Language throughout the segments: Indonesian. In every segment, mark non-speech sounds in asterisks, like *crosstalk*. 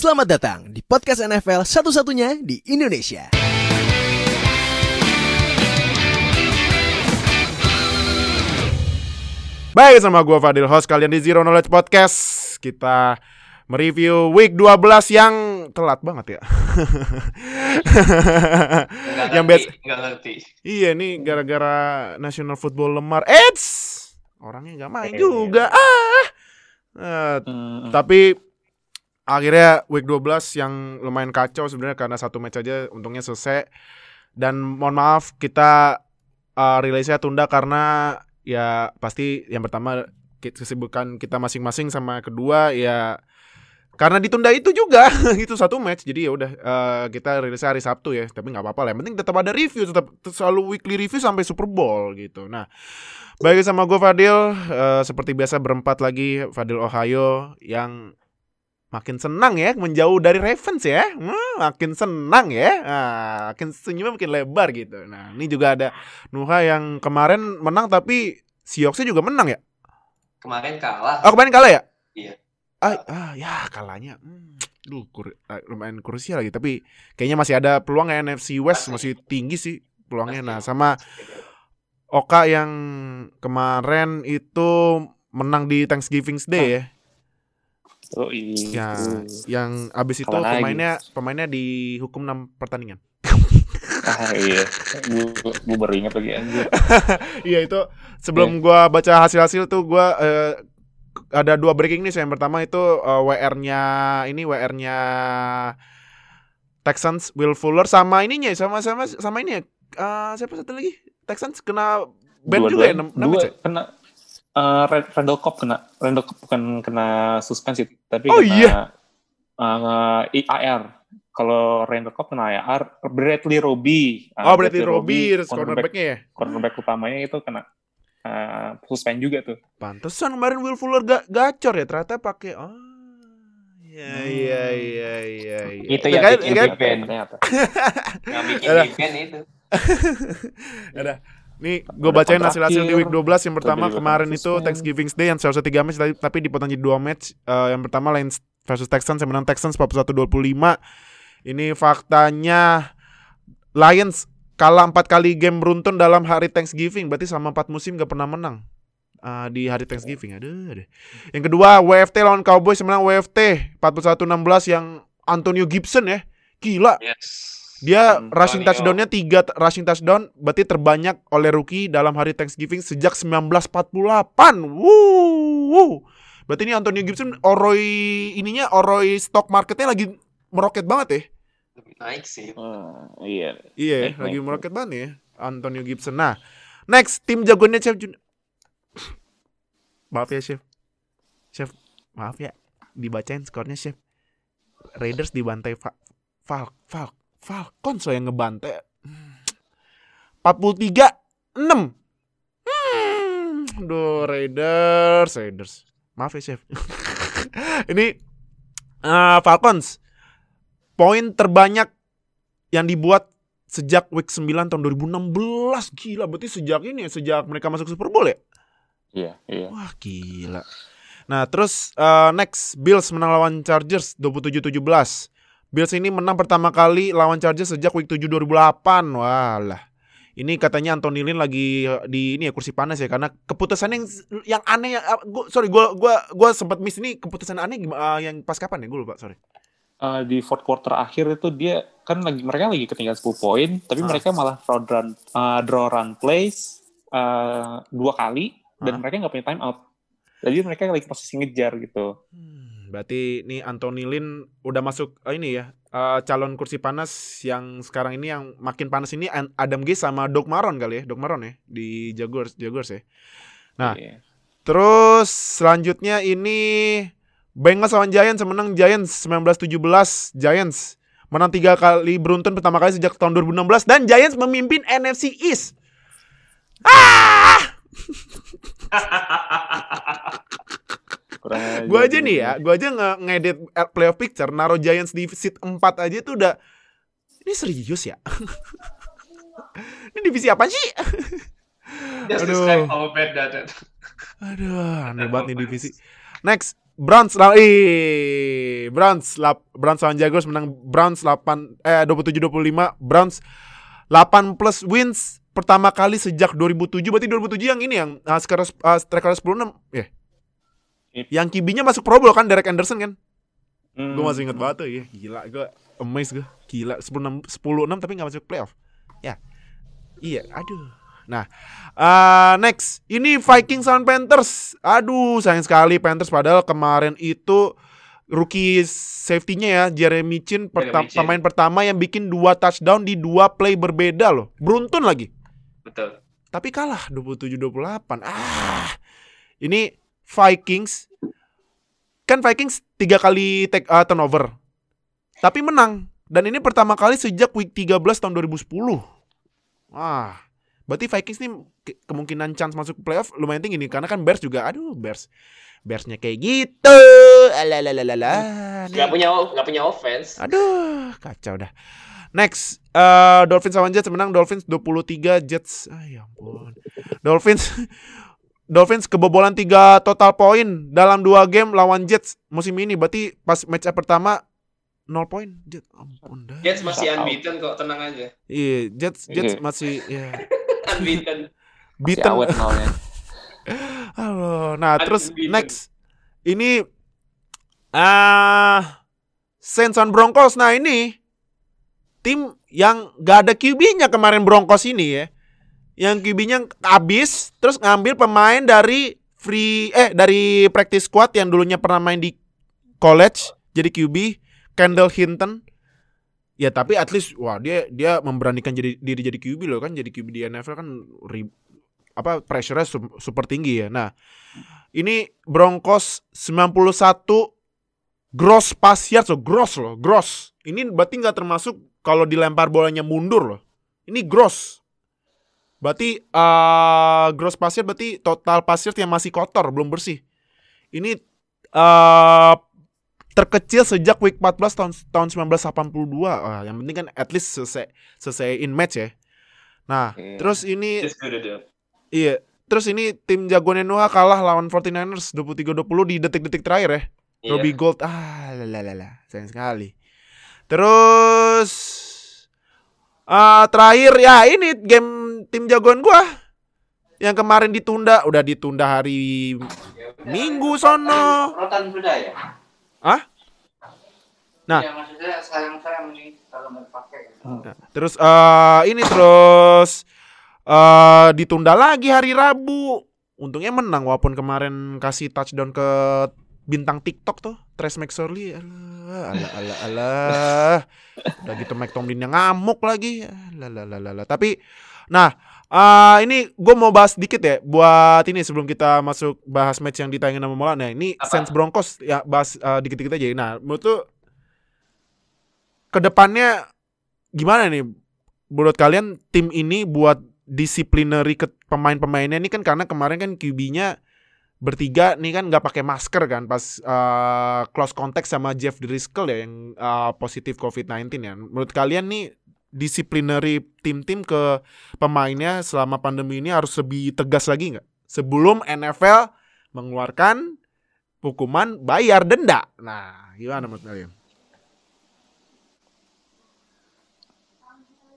Selamat datang di podcast NFL satu-satunya di Indonesia. Baik sama gue Fadil host kalian di Zero Knowledge Podcast. Kita mereview week 12 yang telat banget ya. Nggak Yang ngerti, best nggak ngerti. Iya nih gara-gara National Football lemar. Eits! Orangnya gak main juga. ah. Eh, Hmm, Tapi akhirnya week 12 yang lumayan kacau sebenarnya karena satu match aja untungnya selesai. Dan mohon maaf kita uh, rilisnya tunda karena ya pasti yang pertama kesibukan kita masing-masing sama kedua ya karena ditunda itu juga. *laughs* Itu satu match jadi ya udah uh, kita rilisnya hari Sabtu ya tapi nggak apa-apa lah. Yang penting tetap ada review tetap selalu weekly review sampai Super Bowl gitu. Nah bagi sama gue Fadil uh, seperti biasa berempat lagi Fadil Ohio yang makin senang ya menjauh dari Ravens ya. Hmm, makin senang ya. Nah, makin senyumnya makin lebar gitu. Nah ini juga ada Nuha yang kemarin menang tapi Seahawksnya juga menang ya? Kemarin kalah. oh kemarin kalah ya? Iya. ah, ah ya kalahnya. Hmm, duh kur- ah, lumayan krusial lagi. Tapi kayaknya masih ada peluang ya NFC West masih. tinggi sih peluangnya. Nah sama Oka yang kemarin itu menang di Thanksgiving Day ya Oh iya. Ya, yang abis itu Kapan lagi? pemainnya pemainnya dihukum 6 pertandingan. *laughs* Ah iya. Gue gue baru ingat lagi anjir. *laughs* Iya itu sebelum gua baca hasil-hasil tuh gua eh, ada dua breaking news. Yang pertama itu eh, WR-nya ini WR-nya Texans Will Fuller sama ininya sama sama sama ini ya. eh, siapa satu lagi? Texans kena ban juga ya enam ya? kena eh, Red- Randall Cobb kena Randall Cobb bukan kena suspensi tapi Oh, kena iya. eh, IAR. Kalau Randall Cobb kena IAR, Bradley Roby. eh, Oh berarti Robbie cornerback, cornerback-nya ya. cornerback utamanya itu kena eh, suspend juga tuh. Pantesan kemarin Will Fuller ga gacor ya ternyata pakai oh Iya iya iya iya. Itu Ya yang kan, bikin ya kan? event. Ternyata. Yang bikin event itu. *laughs* Ada. Nih, gue bacain hasil-hasil di week 12 Yang pertama kemarin itu. Thanksgiving Day yang seharusnya 3 match tapi, tapi dipotong jadi 2 match. Eh, yang pertama Lions versus Texans yang menang Texans 41-25. Ini faktanya Lions kalah 4 kali game beruntun dalam hari Thanksgiving. Berarti selama 4 musim gak pernah menang. Eh, di hari Thanksgiving aduh, aduh. Yang kedua WFT lawan Cowboys menang WFT 41-16 yang Antonio Gibson ya. Gila. Yes. Dia Hmm, rushing Antonio. touchdownnya tiga rushing touchdown berarti terbanyak oleh rookie dalam hari Thanksgiving sejak 1948. Wuh, wuh. Berarti ini Antonio Gibson oroi ininya oroi stock marketnya lagi meroket banget ya. Lebih naik sih. Eh, iya. Iya, Eh, lagi naik. meroket banget ya Antonio Gibson. Nah, next tim jagoannya Chef Jun. maaf ya Chef. Chef, maaf ya dibacain skornya Chef. Raiders dibantai Fa Fal Fal Falcons loh yang ngebantai. Hmm. 43 6. Hmm. Duh, Raiders, Raiders. Maaf ya, Chef. *laughs* Ini eh, Falcons poin terbanyak yang dibuat sejak week 9 tahun 2016. Gila, berarti sejak ini ya, sejak mereka masuk Super Bowl ya? Iya, iya. Wah, gila. Nah, terus eh, next Bills menang lawan Chargers 27-17. Bills ini menang pertama kali lawan Chargers sejak week 7 2008. Walah. Ini katanya Anthony Lynn lagi eh, di ini ya kursi panas ya karena keputusan yang yang aneh yang ah, gua, sorry gua gua gua sempat miss ini keputusan aneh eh, yang pas kapan ya? Gue lupa, sorry. Eh, di fourth quarter akhir itu dia kan lagi mereka lagi ketinggalan 10 poin, tapi Ah. mereka malah draw run, eh, draw run plays eh, dua kali dan Ah. mereka nggak punya time out. Jadi mereka lagi posisi ngejar gitu. Hmm, berarti ini Anthony Lynn udah masuk eh, ini ya eh, calon kursi panas yang sekarang ini yang makin panas ini Adam Gase sama Doug Maron kali ya Doug Maron ya di Jaguars Jaguars ya. Nah. Iya. Terus selanjutnya ini Bengals lawan Giants menang Giants 19-17 Giants menang tiga kali beruntun pertama kali sejak tahun 2016 dan Giants memimpin NFC East. Ah! *laughs* Kurang Gua aja nih ya, gua aja nge ngedit playoff picture, naruh Giants di seat 4 aja tuh udah ini serius ya? *laughs* ini divisi apa sih? Just Aduh. describe how bad that. Aduh, aneh banget nih divisi. Next, Browns lah ih Browns lap, Browns lawan Jaguars menang Browns 8 eh 27 25 Browns 8 plus wins pertama kali sejak 2007 berarti 2007 yang ini yang uh, skor uh, striker 10 6 ya. Yep. Yang kibinya masuk Pro Bowl kan Derek Anderson kan? Hmm. Gue masih inget banget tuh ya. Gila gue amazed gue. Gila 10 6 10 6 tapi gak masuk playoff. Ya. Iya, aduh. Nah, uh, next ini Vikings lawan Panthers. Aduh, sayang sekali Panthers padahal kemarin itu rookie safety-nya ya Jeremy Chin perta- Jeremy Chin. pemain pertama yang bikin dua touchdown di dua play berbeda loh. Beruntun lagi. Betul. Tapi kalah 27-28. Ah. Ini Vikings kan Vikings tiga kali take uh, turnover. Tapi menang. Dan ini pertama kali sejak week 13 tahun 2010. Ah. Berarti Vikings nih ke- kemungkinan chance masuk playoff lumayan tinggi nih karena kan Bears juga aduh Bears Bearsnya kayak gitu. Alalalala. Gak punya gak punya offense. Aduh, kacau dah. Next, eh Dolphins lawan Jets menang Dolphins 23 Jets. Ah, ya ampun. Dolphins Dolphins kebobolan 3 total poin dalam dua game lawan Jets musim ini. Berarti pas match up pertama 0 poin. Jets ampun dah. Jets masih unbeaten kok, tenang aja. Iya, Jets Jets Iya. *laughs* masih ya Unbeaten. Si beaten. awet nolnya. *laughs* Halo. Nah, Aduh, terus next. Ini ah Saints on Broncos. Nah, ini tim yang gak ada QB-nya kemarin Broncos ini ya. Yang QB-nya habis terus ngambil pemain dari free eh dari practice squad yang dulunya pernah main di college jadi QB Kendall Hinton. Ya tapi at least wah dia dia memberanikan jadi diri jadi QB loh kan jadi QB di NFL kan ri- apa pressure-nya su- super tinggi ya. Nah, ini Broncos 91 gross pass yards loh, gross loh, gross. Ini berarti nggak termasuk kalau dilempar bolanya mundur loh. Ini gross. Berarti eh gross pass yard berarti total pass yard yang masih kotor, belum bersih. Ini eh terkecil sejak week 14 tahun tahun 1982. Ah, yang penting kan at least selesai selesai in match ya. Nah, Iya. terus ini. Iya. Terus ini tim jagoannya Noah kalah lawan 49ers 23-20 di detik-detik terakhir ya. Iya. Robbie Gold. Ah, lalalala. Sayang sekali. Terus ah terakhir ya ini game tim jagoan gua yang kemarin ditunda, udah ditunda hari Minggu sono. Rotan sudah ya? Hah? Nah. Ya maksudnya kalau pakai. Nah, terus eh ini terus eh ditunda lagi hari Rabu. Untungnya menang walaupun kemarin kasih touchdown ke bintang TikTok tuh, Trace McSorley. Alah, alah, alah, alah. Udah gitu Mike Tomlin yang ngamuk lagi. Alah, alah, alah, alah. Tapi nah, eh ini gue mau bahas dikit ya buat ini sebelum kita masuk bahas match yang ditayangin sama Mola. Nah, ini Apa? Saints Broncos ya bahas eh, dikit-dikit aja. Nah, menurut tuh ke depannya gimana nih menurut kalian tim ini buat disiplinary ke pemain-pemainnya ini kan karena kemarin kan QB-nya bertiga nih kan nggak pakai masker kan pas uh, close contact sama Jeff Driscoll ya yang uh, positif COVID-19 ya. Menurut kalian nih disiplinary tim-tim ke pemainnya selama pandemi ini harus lebih tegas lagi nggak? Sebelum NFL mengeluarkan hukuman bayar denda. Nah, gimana menurut kalian?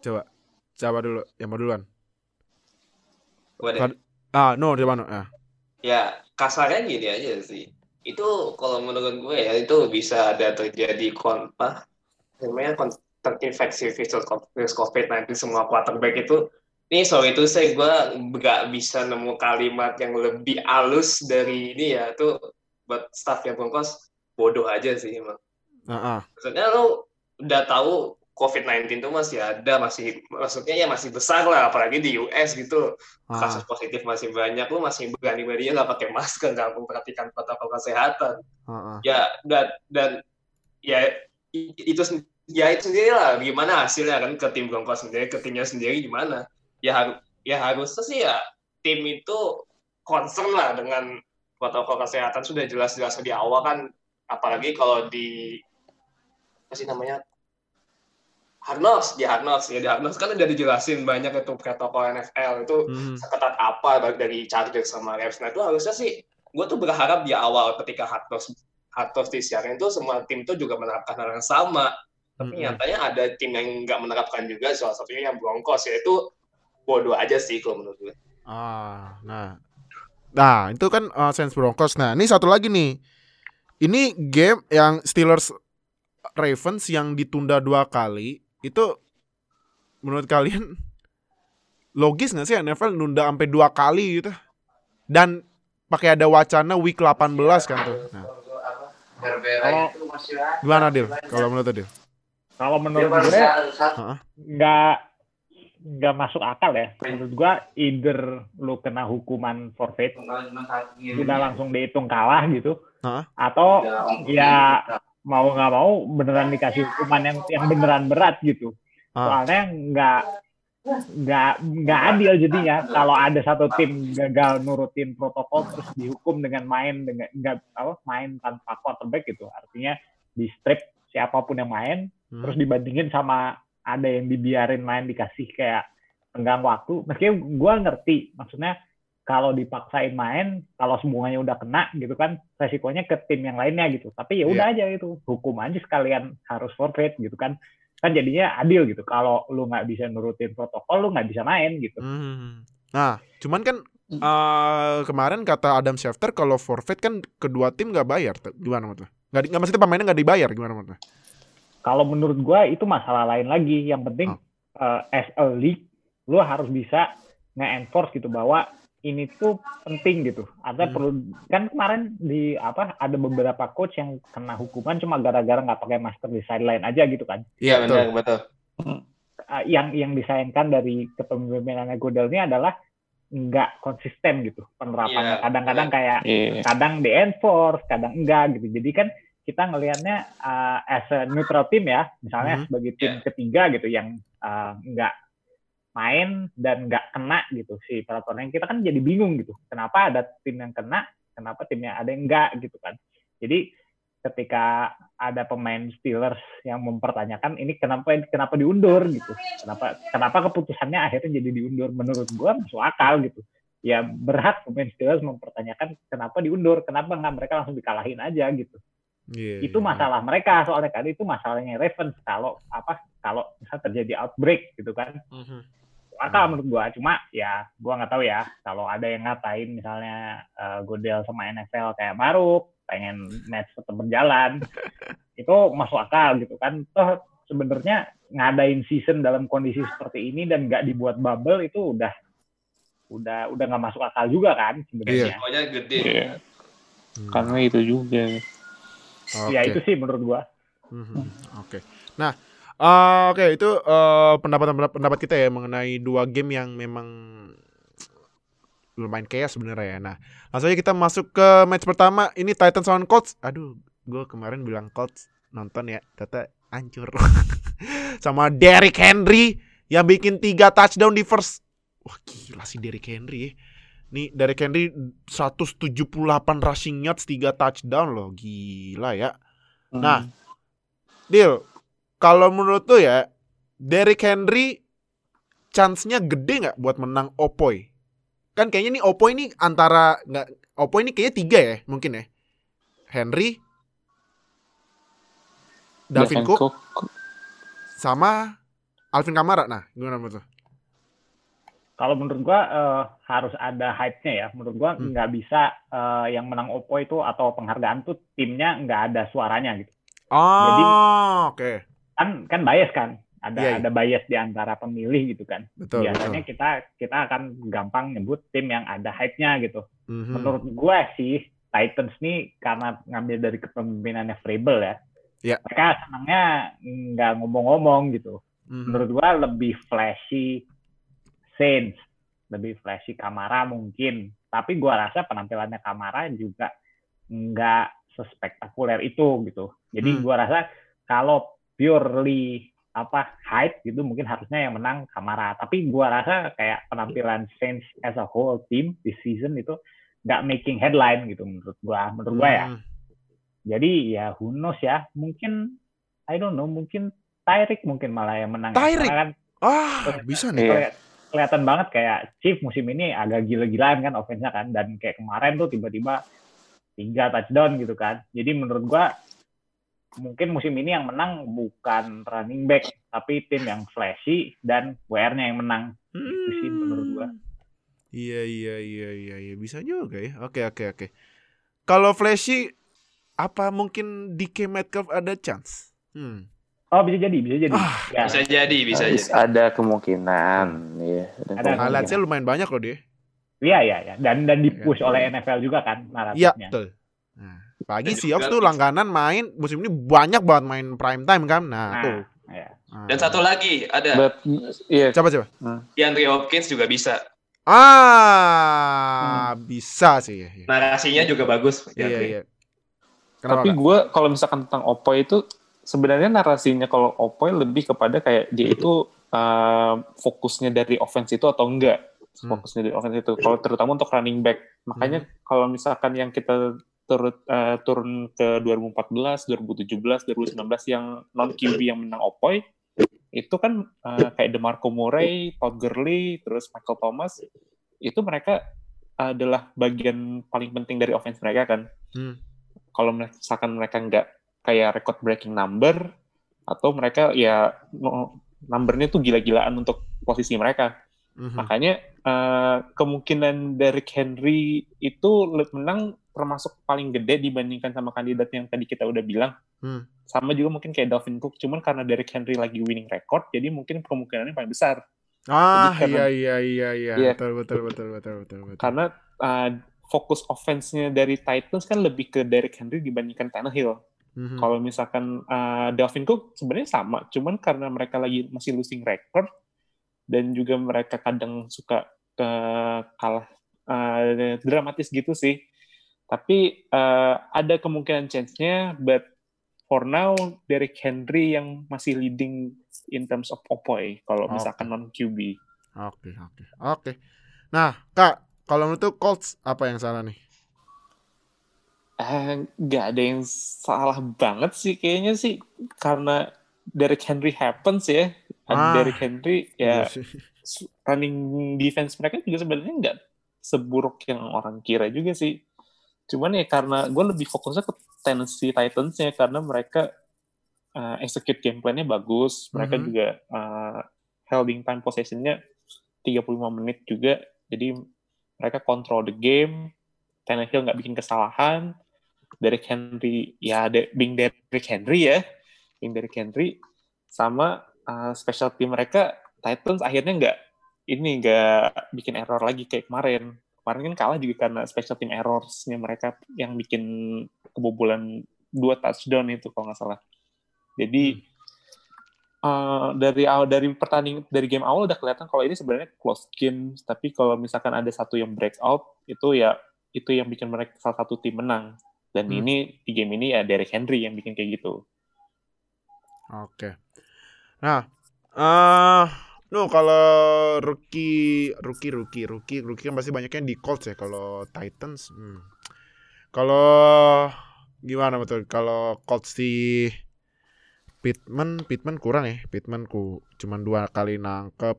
Coba, coba dulu, yang mau duluan. Deh. Ah, no, di mana? Ah. Ya, kasarnya gini aja sih. Itu kalau menurut gue ya itu bisa ada terjadi kon apa namanya kon terinfeksi virus virus COVID-19 semua quarterback itu. Ini sorry itu saya gue nggak bisa nemu kalimat yang lebih halus dari ini ya itu buat staff yang Broncos bodoh aja sih emang. Ah. Maksudnya lo udah tahu COVID-19 itu masih ada, masih maksudnya ya masih besar lah, apalagi di US gitu Ah. kasus positif masih banyak, lu masih berani-beraninya nggak pakai masker, nggak memperhatikan protokol kesehatan. Ah. Ya dan dan ya itu ya itu sendiri lah gimana hasilnya kan ke tim Broncos sendiri, ke timnya sendiri gimana? Ya harus ya harusnya sih ya tim itu concern lah dengan protokol kesehatan sudah jelas-jelas di awal kan, apalagi kalau di apa sih namanya Harnos, di Harnos ya di Harnos kan udah dijelasin banyak itu protokol NFL itu Hmm. seketat apa baik dari Chargers sama Rams. Nah itu harusnya sih gue tuh berharap di awal ketika Hartness atau siaran itu semua tim itu juga menerapkan hal yang sama. Tapi Mm-mm. nyatanya ada tim yang nggak menerapkan juga, salah satunya yang Broncos, yaitu bodoh aja sih kalau menurut gue. Ah, nah. Nah, itu kan uh, Saints Broncos. Nah, ini satu lagi nih. Ini game yang Steelers Ravens yang ditunda dua kali itu menurut kalian *laughs* logis nggak sih NFL nunda sampai dua kali gitu? Dan pakai ada wacana week 18 kan tuh. Nah, Kalau- itu masih ada. gimana Dil? masih Kalau menurut Dil? Kalau menurut gue nggak nggak masuk akal ya. Menurut gua either lu kena hukuman forfeit udah langsung dihitung kalah gitu, Hah? atau ya gitu. mau nggak mau beneran dikasih hukuman yang yang beneran berat gitu. Ah. Soalnya nggak nggak nggak adil jadinya kalau ada satu tim gagal nurutin protokol terus dihukum dengan main dengan nggak apa main tanpa quarterback gitu artinya di strip siapa pun yang main Hmm. terus dibandingin sama ada yang dibiarin main dikasih kayak tenggang waktu meskipun gue ngerti maksudnya kalau dipaksain main kalau semuanya udah kena gitu kan resikonya ke tim yang lainnya gitu tapi ya udah aja itu hukum aja sekalian harus forfeit gitu kan kan jadinya adil gitu kalau lu nggak bisa nurutin protokol lu nggak bisa main gitu Hmm. Nah, cuman kan eh, kemarin kata Adam Schefter kalau forfeit kan kedua tim nggak bayar. Tuh, Gimana menurut lo? Nggak, maksudnya pemainnya nggak dibayar gimana menurut lo? Kalau menurut gua itu masalah lain lagi yang penting eh, as a league lu harus bisa nge-enforce gitu bahwa ini tuh penting gitu. Artinya Hmm. perlu kan kemarin di apa ada beberapa coach yang kena hukuman cuma gara-gara nggak pakai masker di sideline aja gitu kan. Iya betul. benar betul. Eh, yang yang disayangkan dari kepemimpinannya Godel ini adalah nggak konsisten gitu penerapannya. Iya, Kadang-kadang kayak Iya. kadang di enforce, kadang enggak gitu. Jadi kan kita ngelihatnya uh, as a neutral team ya, misalnya Mhm. sebagai tim ketiga gitu yang uh, enggak main dan nggak kena gitu si peraturan kita kan jadi bingung gitu. Kenapa ada tim yang kena, kenapa timnya ada yang enggak gitu kan. Jadi ketika ada pemain Steelers yang mempertanyakan ini kenapa kenapa diundur gitu. Kenapa kenapa keputusannya akhirnya jadi diundur menurut gua masuk akal gitu ya berhak pemain Steelers mempertanyakan kenapa diundur, kenapa nggak mereka langsung dikalahin aja gitu. Iya, Itu iya. masalah mereka soalnya kan itu masalahnya Ravens kalau apa kalau misal terjadi outbreak gitu kan. Mhm. Akal menurut gua cuma ya gua nggak tahu ya kalau ada yang ngatain misalnya eh, Godel sama NFL kayak Maruk pengen match tetap berjalan *laughs* itu masuk akal gitu kan. Toh sebenarnya ngadain season dalam kondisi seperti ini dan nggak dibuat bubble itu udah udah udah nggak masuk akal juga kan sebenarnya. Gede. Iya. Hmm. Kan Oke. Ya itu juga. Ya itu sih menurut gua. Mhm. Oke. Nah, eh, oke itu eh, pendapat pendapat kita ya mengenai dua game yang memang lumayan chaos sebenarnya ya. Nah, langsung aja kita masuk ke match pertama. Ini Titans lawan Colts. Aduh, gue kemarin bilang Colts nonton ya, ternyata hancur. *laughs* Sama Derrick Henry yang bikin tiga touchdown di first. Wah gila sih Derrick Henry ya. Nih Derrick Henry 178 rushing yards, 3 touchdown loh. Gila ya. Nah, Deal, kalau menurut tuh ya, Derrick Henry chance-nya gede nggak buat menang Opoy? Kan kayaknya nih Opoy ini antara nggak Opoy ini kayaknya tiga ya mungkin ya. Henry, Dalvin Cook, sama Alvin Kamara. Nah, gimana menurut lo? Kalau menurut gua eh, harus ada hype-nya ya. Menurut gua Hmm. nggak bisa eh, yang menang Oppo itu atau penghargaan tuh timnya nggak ada suaranya gitu. Oh, Jadi- oke. Kan kan bias kan. Ada Iya, iya. ada bias di antara pemilih gitu kan. Betul, Biasanya betul. kita kita akan gampang nyebut tim yang ada hype-nya gitu. Mhm. Menurut gua sih Titans nih karena ngambil dari kepemimpinannya Vrabel ya. Iya. Mereka senangnya nggak ngomong-ngomong gitu. Mhm. menurut gua lebih flashy Saints, lebih flashy Kamara mungkin. Tapi gua rasa penampilannya Kamara juga nggak sespektakuler itu gitu. Jadi Hmm. gua rasa kalau purely apa hype gitu mungkin harusnya yang menang Kamara. Tapi gua rasa kayak penampilan Saints as a whole team di season itu nggak making headline gitu menurut gua. Menurut gua ya. Mhm. Jadi ya who knows ya. Mungkin I don't know, mungkin Tyreek mungkin malah yang menang. Tyreek? Kan Ah, bisa nih. Iya. Keli- kelihatan banget kayak Chief musim ini agak gila-gilaan kan offense-nya kan dan kayak kemarin tuh tiba-tiba tiga touchdown gitu kan. Jadi menurut gua mungkin musim ini yang menang bukan running back tapi tim yang flashy dan WR-nya yang menang. Itu sih menurut gua. Iya iya iya iya iya bisa juga ya. Oke oke oke. Kalau flashy apa mungkin DK Metcalf ada chance? Hmm. Oh bisa jadi, bisa jadi. Ah, Ya. Bisa jadi, bisa jadi. ada kemungkinan ya. Ada kemungkinan. Highlightsnya lumayan banyak loh dia. Iya iya iya. Dan dan dipush Iya. oleh NFL juga kan Iya naratifnya. betul. Nah, pagi Seahawks tuh langganan main musim ini banyak banget main prime time kan. Nah, Nah, tuh. iya. Nah. Dan satu lagi ada But iya Coba coba. DeAndre Hopkins juga bisa. Ah, bisa sih. Iya Narasinya juga bagus. iya. Iya. Kenapa? Tapi gue kalau misalkan tentang Opoy itu sebenarnya narasinya kalau Opoy lebih kepada kayak dia itu uh, fokusnya dari offense itu atau enggak? Hmm. fokusnya dari offense itu. Kalau terutama untuk running back. Makanya kalau misalkan yang kita turut uh, turun ke 2014 2017 2019 yang non QB yang menang Opoy itu kan uh, kayak DeMarco Murray, Todd Gurley, terus Michael Thomas itu mereka adalah bagian paling penting dari offense mereka kan. Hmm. kalau misalkan mereka nggak kayak record breaking number atau mereka ya numbernya tuh gila-gilaan untuk posisi mereka. Mhm. Makanya eh, kemungkinan Derrick Henry itu menang termasuk paling gede dibandingkan sama kandidat yang tadi kita udah bilang. Hmm. Sama juga mungkin kayak Dalvin Cook, cuman karena Derrick Henry lagi winning record, jadi mungkin kemungkinannya paling besar. Ah, Jadi karena- iya iya iya iya. Iya. Betul betul betul betul betul betul. Karena eh, fokus offense-nya dari Titans kan lebih ke Derrick Henry dibandingkan Tannehill. Mhm. Kalau misalkan uh, Dalvin Cook sebenarnya sama, cuman karena mereka lagi masih losing record dan juga mereka kadang suka uh, kalah uh, dramatis gitu sih. Tapi uh, ada kemungkinan chance-nya, but for now Derrick Henry yang masih leading in terms of opoy kalau Oke. misalkan non QB. Oke oke oke. Nah, Kak, kalau menurut Colts apa yang salah nih? Eh, nggak ada yang salah banget sih kayaknya sih karena Derrick Henry happens ya. Ah. Derrick Henry ya Iya running defense mereka juga sebenarnya nggak seburuk yang orang kira juga sih. Cuman ya karena gue lebih fokusnya ke Tennessee Titans-nya karena mereka uh, execute game plan-nya bagus. Mereka Mhm. juga uh, holding time possession-nya 35 menit juga. Jadi mereka control the game. Tannehill nggak bikin kesalahan. Derrick Henry ya de, being Derrick Henry ya. Being Derrick Henry sama uh, special team mereka Titans akhirnya nggak ini nggak bikin error lagi kayak kemarin. Kemarin kan kalah juga karena special team errors-nya mereka yang bikin kebobolan dua touchdown itu kalau nggak salah. Jadi uh, dari awal dari pertandingan dari game awal udah kelihatan kalau ini sebenarnya close game. Tapi kalau misalkan ada satu yang break out itu ya itu yang bikin mereka salah satu tim menang. Dan Hmm. ini di game ini ya Derrick Henry yang bikin kayak gitu. Oke. Nah, eh no kalau rookie rookie rookie rookie rookie kan pasti banyaknya di Colts ya kalau Titans. hmm. Kalau gimana betul? Kalau Colts di Pittman Pittman kurang ya. Pittman ku cuman dua kali nangkep.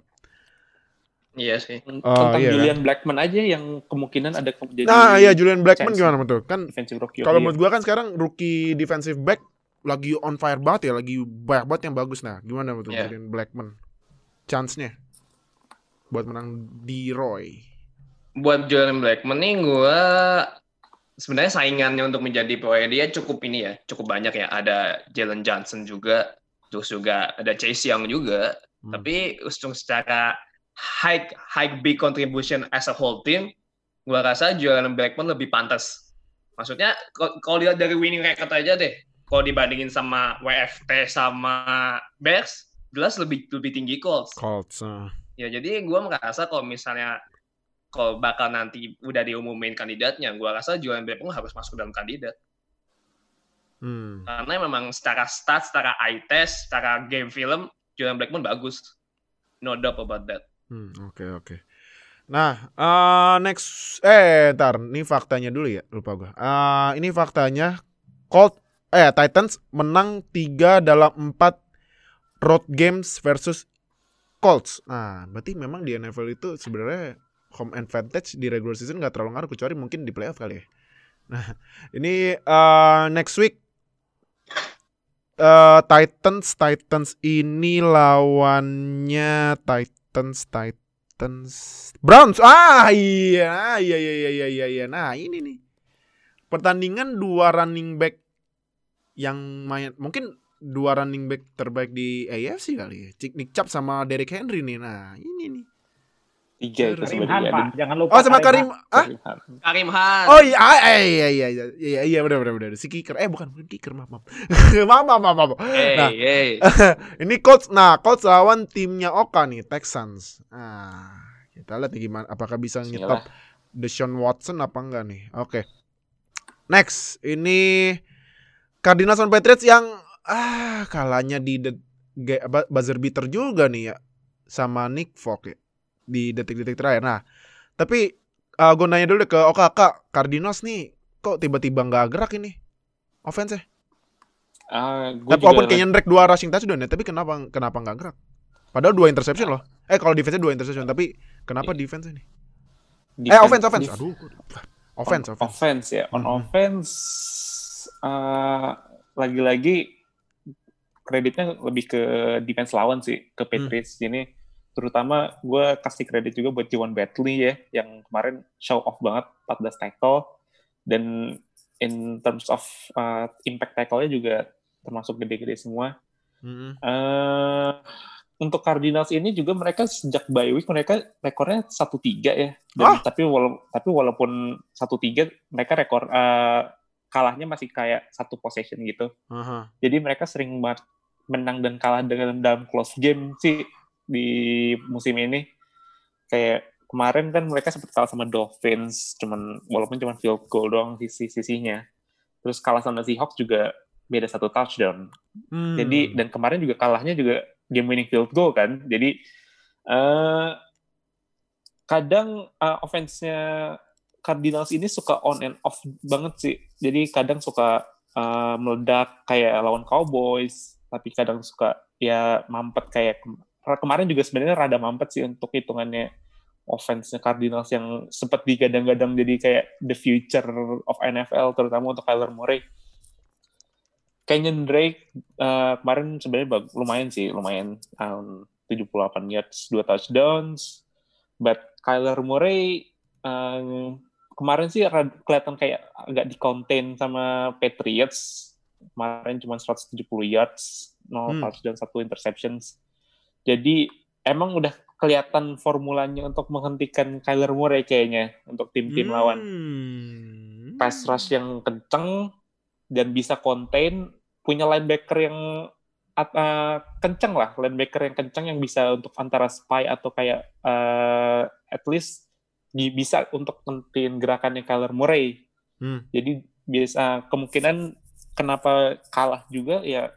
Iya sih. Oh, Tentang iya kan? Julian Blackman aja yang kemungkinan ada ke- jadi Nah, iya Julian Blackman chance. gimana betul? Kan kalau year. menurut gua kan sekarang rookie defensive back lagi on fire banget ya, lagi banyak banget yang bagus. Nah, gimana betul Iya. Julian Blackman? Chance-nya buat menang di Roy. Buat Jordan Blackman nih gue sebenarnya saingannya untuk menjadi pemain dia cukup ini ya, cukup banyak ya. Ada Jalen Johnson juga, terus juga ada Chase Young juga. Hmm. Tapi usung secara high high big contribution as a whole team, gua rasa Jordan Blackman lebih pantas. Maksudnya kalau dilihat dari winning record aja deh, kalau dibandingin sama WFT sama Bears, jelas lebih lebih tinggi Colts. Colts. ah. Ya jadi gua merasa kalau misalnya kalau bakal nanti udah diumumin kandidatnya, gua rasa Jordan Blackman harus masuk dalam kandidat. Hmm. Karena memang secara stats, secara eye test, secara game film, Jordan Blackman bagus. No doubt about that. Hmm, oke oke. Nah, eh next eh tar, ini faktanya dulu ya, lupa gua. Eh ini faktanya Colt eh Titans menang 3 dalam 4 road games versus Colts. Nah, berarti memang di NFL itu sebenarnya home advantage di regular season nggak terlalu ngaruh kecuali mungkin di playoff kali ya. Ini eh, next week eh, Titans Titans ini lawannya Titans Titans Browns. Ah iya iya iya iya iya iya, iya. Nah, ini nih. Pertandingan dua running back yang main mungkin dua running back terbaik di AFC kali ya. Nick Chubb sama Derrick Henry nih. Nah, ini nih. Tiga itu sebenarnya. Pak. Jangan lupa. Oh, sama Karim. Ah? Karim Han. Oh iya, ah, eh, iya iya iya iya iya benar benar benar si kicker eh bukan bukan kicker maaf maaf *laughs* maaf maaf maaf, maaf. Hey, Nah. hey. *laughs* ini coach nah coach lawan timnya Oka nih Texans ah kita lihat nih gimana apakah bisa nyetop Deshaun Watson apa enggak nih oke next ini Cardinals on Patriots yang ah kalahnya di apa, buzzer beater juga nih ya sama Nick Folk ya di detik-detik terakhir nah tapi uh, gue nanya dulu deh ke Oka kak Cardinals nih kok tiba-tiba nggak gerak ini offense -nya? Ah, gue Tapi juga walaupun kayaknya Drake dua rushing touchdown ya, tapi kenapa kenapa nggak gerak? Padahal dua interception loh. Eh kalau defense dua interception, tapi kenapa defense ini? Eh defense- offense offense. def- Aduh. Offense on offense. offense ya on Mhm. offense eh, lagi-lagi kreditnya lebih ke defense lawan sih ke Patriots ini terutama gue kasih kredit juga buat Jawan Batley ya yang kemarin show off banget 14 tackle dan in terms of uh, impact tackle-nya juga termasuk gede-gede semua Mm-mm. eh untuk Cardinals ini juga mereka sejak bye week mereka rekornya satu tiga ya. Dan, Ah. Tapi wala- tapi walaupun satu tiga mereka rekor eh, kalahnya masih kayak satu possession gitu. Aha. Jadi mereka sering banget menang dan kalah dengan dalam close game sih di musim ini. Kayak kemarin kan mereka sempat kalah sama Dolphins, cuman walaupun cuma field goal doang sisi sisinya. Terus kalah sama Seahawks juga beda satu touchdown. Hmm. Jadi dan kemarin juga kalahnya juga game winning field goal kan. Jadi eh kadang eh, offense-nya Cardinals ini suka on and off banget sih. Jadi kadang suka eh, meledak kayak lawan Cowboys, tapi kadang suka ya mampet kayak kemarin juga sebenarnya rada mampet sih untuk hitungannya offense-nya Cardinals yang sempat digadang-gadang jadi kayak the future of NFL terutama untuk Kyler Murray. Kenyon Drake eh, kemarin sebenarnya lumayan sih, lumayan um, 78 yards, 2 touchdowns. But Kyler Murray um, kemarin sih kelihatan kayak agak di-contain sama Patriots. Kemarin cuma 170 yards, 0 Hmm. touchdown, 1 interceptions. Jadi emang udah kelihatan formulanya untuk menghentikan Kyler Murray kayaknya untuk tim-tim lawan Hmm. pass rush yang kenceng dan bisa contain punya linebacker yang uh, kenceng lah linebacker yang kenceng yang bisa untuk antara spy atau kayak uh, at least bisa untuk nentuin gerakannya Kyler Murray Hmm. jadi biasa kemungkinan kenapa kalah juga ya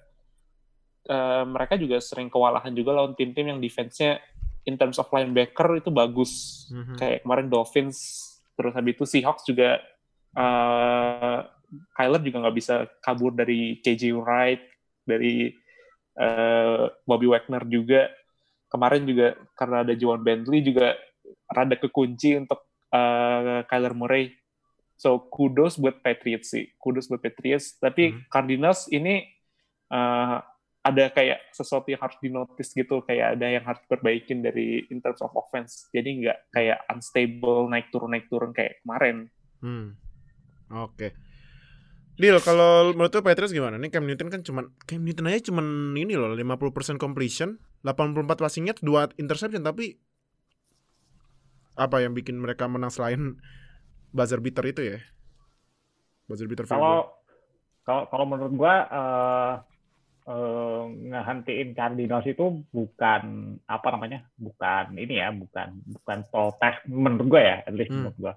uh, mereka juga sering kewalahan juga lawan tim-tim yang defense-nya in terms of linebacker itu bagus Mhm. kayak kemarin Dolphins terus habis itu Seahawks juga uh, Kyler juga nggak bisa kabur dari KJ Wright dari uh, Bobby Wagner juga kemarin juga karena ada Juwan Bentley juga rada kekunci untuk uh, Kyler Murray so kudos buat Patriots sih kudos buat Patriots tapi Hmm. Cardinals ini uh, ada kayak sesuatu yang harus dinotis gitu kayak ada yang harus perbaikin dari in terms of offense jadi nggak kayak unstable naik turun naik turun kayak kemarin Hmm. Oke. Deal, kalau menurut lu Patriots gimana? Nih Cam Newton kan cuman Cam Newton aja cuman ini loh 50% completion, 84 passing yards, 2 interception tapi apa yang bikin mereka menang selain buzzer beater itu ya? Buzzer beater Kalau kalau kalau menurut gua eh eh, ngehentiin Cardinals itu bukan apa namanya? Bukan ini ya, bukan bukan protes menurut gua ya, at least Hmm. menurut gua.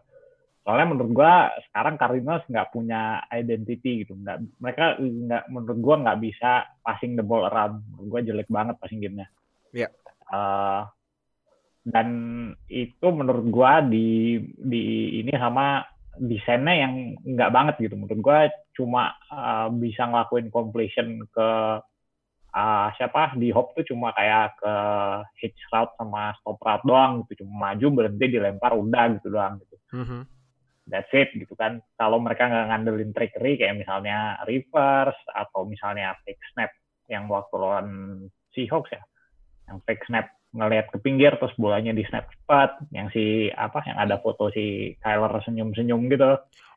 Soalnya menurut gua sekarang Cardinals nggak punya identity gitu, nggak mereka nggak menurut gua nggak bisa passing the ball around. Menurut gua jelek banget passing gamenya. Iya. Eh, dan itu menurut gua di di ini sama desainnya yang nggak banget gitu. Menurut gua cuma uh, bisa ngelakuin completion ke uh, siapa di hop tuh cuma kayak ke hitch route sama stop route doang gitu. Cuma maju berhenti dilempar udah gitu doang gitu. Mhm. that's it gitu kan. Kalau mereka nggak ngandelin trickery kayak misalnya reverse atau misalnya fake snap yang waktu lawan Seahawks ya, yang fake snap ngelihat ke pinggir terus bolanya di snap cepat, yang si apa yang ada foto si Kyler senyum-senyum gitu.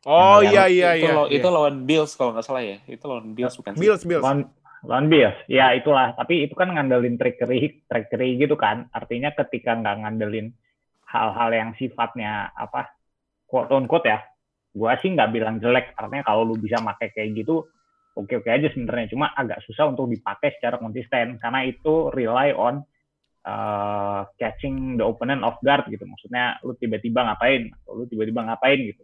Oh iya lawan- iya itu, iya. itu iya. lawan Bills kalau nggak salah ya. Itu lawan Bills bukan sih? Bills Bills. Lawan lawan Bills. Ya itulah, tapi itu kan ngandelin trickery trickery gitu kan. Artinya ketika nggak ngandelin hal-hal yang sifatnya apa quote on quote ya. Gua sih nggak bilang jelek, artinya kalau lu bisa pakai kayak gitu oke-oke aja sebenarnya. Cuma agak susah untuk dipakai secara konsisten karena itu rely on uh, catching the opponent off guard gitu. Maksudnya lu tiba-tiba ngapain atau lu tiba-tiba ngapain gitu.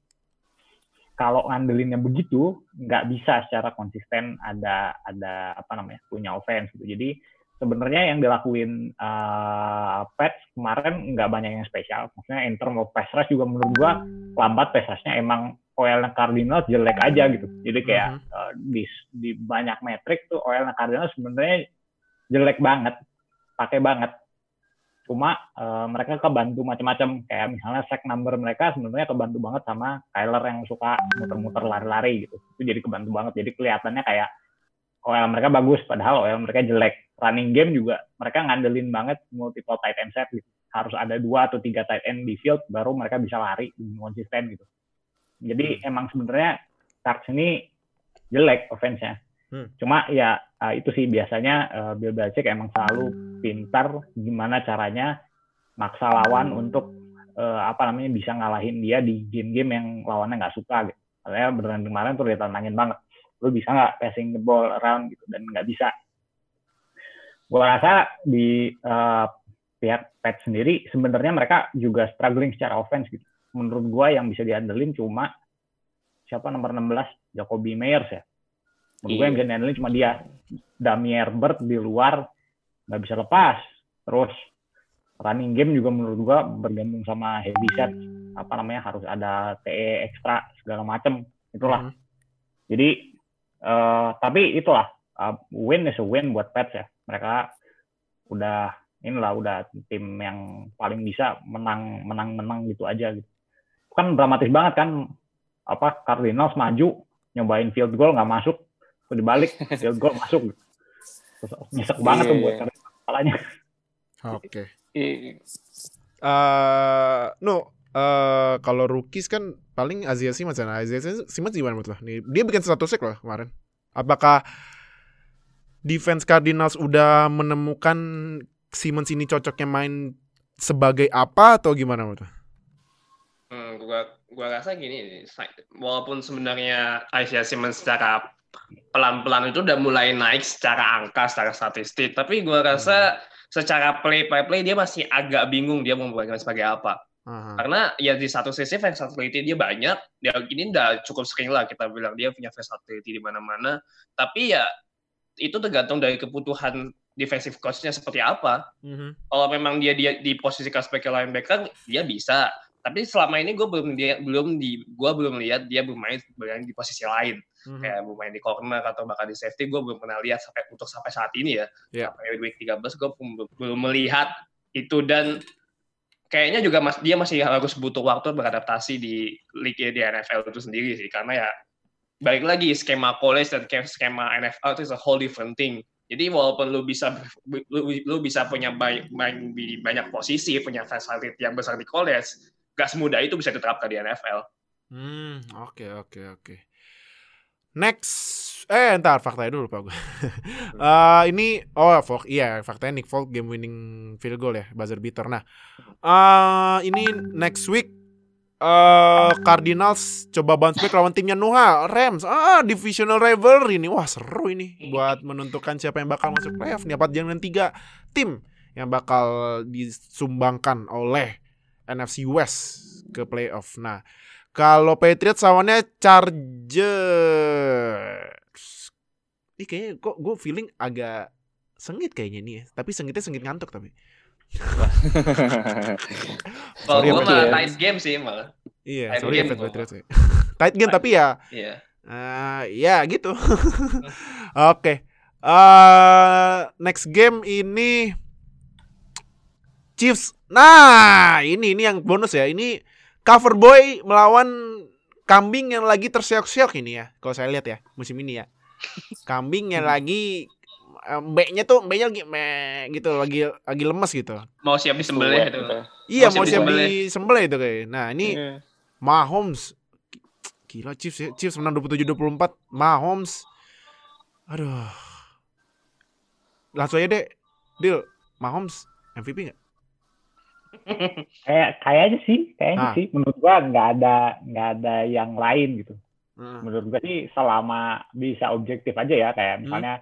Kalau ngandelinnya begitu, nggak bisa secara konsisten ada ada apa namanya punya offense gitu. Jadi sebenarnya yang dilakuin uh, Pets kemarin nggak banyak yang spesial. Maksudnya in term of pass rush juga menurut gua lambat pass rushnya emang OL Cardinals jelek aja gitu. Jadi kayak Mhm. uh, di di banyak metrik tuh OL Cardinals sebenarnya jelek banget, pakai banget. Cuma uh, mereka kebantu macam-macam kayak misalnya sack number mereka sebenarnya kebantu banget sama Kyler yang suka muter-muter lari-lari gitu. Itu jadi kebantu banget. Jadi kelihatannya kayak OL mereka bagus padahal OL mereka jelek. Running game juga mereka ngandelin banget multiple tight end set gitu. Harus ada dua atau tiga tight end di field baru mereka bisa lari konsisten gitu. Jadi emang sebenarnya Cards ini jelek offense-nya. Hmm. Cuma ya uh, itu sih biasanya uh, Bill Belichick emang selalu pintar gimana caranya maksa lawan untuk uh, apa namanya bisa ngalahin dia di game-game yang lawannya nggak suka gitu. Karena beneran kemarin tuh dia tantangin banget. Lu bisa nggak passing the ball around gitu dan nggak bisa. Gua rasa di uh, pihak Pet sendiri sebenarnya mereka juga struggling secara offense gitu. Menurut gua yang bisa diandelin cuma siapa nomor 16 Jacoby Meyers ya. Menurut gue yang bisa diandelin cuma dia. Damier Bird di luar nggak bisa lepas. Terus running game juga menurut gua bergantung sama heavy set apa namanya harus ada TE ekstra segala macem itulah. Mhm. Jadi eh, tapi itulah uh, win is a win buat Pets ya. Mereka udah inilah udah tim yang paling bisa menang menang menang gitu aja gitu. Kan dramatis banget kan apa Cardinals maju nyobain field goal nggak masuk terus dibalik *laughs* field goal masuk terus nyesek banget tuh buat iya. Cardinals kepalanya Oke. I- Eh, no, eh kalau rookies kan paling Asia Simmons ya. Nah, Asia Simmons gimana menurut lo? Nih, dia bikin satu sack loh kemarin. Apakah defense Cardinals udah menemukan Simmons ini cocoknya main sebagai apa atau gimana menurut lo? Hmm, gua gua rasa gini, walaupun sebenarnya Isaiah Simmons secara pelan-pelan itu udah mulai naik secara angka, secara statistik, tapi gua rasa secara play by play dia masih agak bingung dia mau membayangkan sebagai apa. Aha. Karena ya di satu sisi versatility dia banyak, dia ini udah cukup sering lah kita bilang dia punya versatility di mana-mana, tapi ya itu tergantung dari kebutuhan defensive coach-nya seperti apa Mhm. kalau memang dia dia diposisikan sebagai linebacker dia bisa tapi selama ini gue belum dia belum di gue belum lihat dia bermain bermain di posisi lain. Mhm. kayak bermain di corner atau bahkan di safety gue belum pernah lihat sampai untuk sampai saat ini ya. Iya. sampai week 13 gue belum, melihat itu. Dan kayaknya juga mas, dia masih harus butuh waktu beradaptasi di liga di NFL itu sendiri sih. Karena ya balik lagi skema college dan skema NFL itu is a whole different thing. Jadi walaupun lu bisa lu, lu bisa punya banyak, banyak posisi, punya facility yang besar di college, gak semudah itu bisa diterapkan di NFL. Hmm, oke oke oke. Next, eh entar faktanya dulu lupa gue. *laughs* Eh, ini oh Folk, iya faktanya Nick Folk game winning field goal ya, buzzer beater. Nah, eh ini next week eh Cardinals coba bounce back lawan timnya Nuha, Rams. Ah, divisional rivalry ini. Wah, seru ini buat menentukan siapa yang bakal masuk playoff nih. Apa jangan tiga tim yang bakal disumbangkan oleh NFC West ke playoff. Nah, kalau Patriots lawannya Chargers. Ini kayaknya kok gue feeling agak sengit kayaknya nih ya. Tapi sengitnya sengit ngantuk tapi. *laughs* Kalau ya, gue Patriots. mah tight game sih malah. Iya, Tight sorry ya game. Patriots ya. *laughs* Tight game tapi ya Iya. eh, ya gitu. *laughs* Oke. Eh, next game ini Chiefs. Nah, ini ini yang bonus ya. Ini cover boy melawan kambing yang lagi terseok-seok ini ya, kalau saya lihat ya musim ini ya. Kambing yang lagi eh, mbeknya tuh mbeknya lagi meh gitu lagi lagi lemes gitu. Mau siap disembelih itu. Iya Mau mau siap siap disembelih itu kayak. Nah, ini Iya. Mahomes gila Chiefs ya. Chiefs menang 27-24. Mahomes aduh. Langsung aja deh. Deal. Mahomes MVP nggak? *laughs* Kayak kayaknya sih, kayaknya Ah. sih. Menurut gua nggak ada nggak ada yang lain gitu. Heeh. Menurut gua sih selama bisa objektif aja ya. Hmm. Kayak misalnya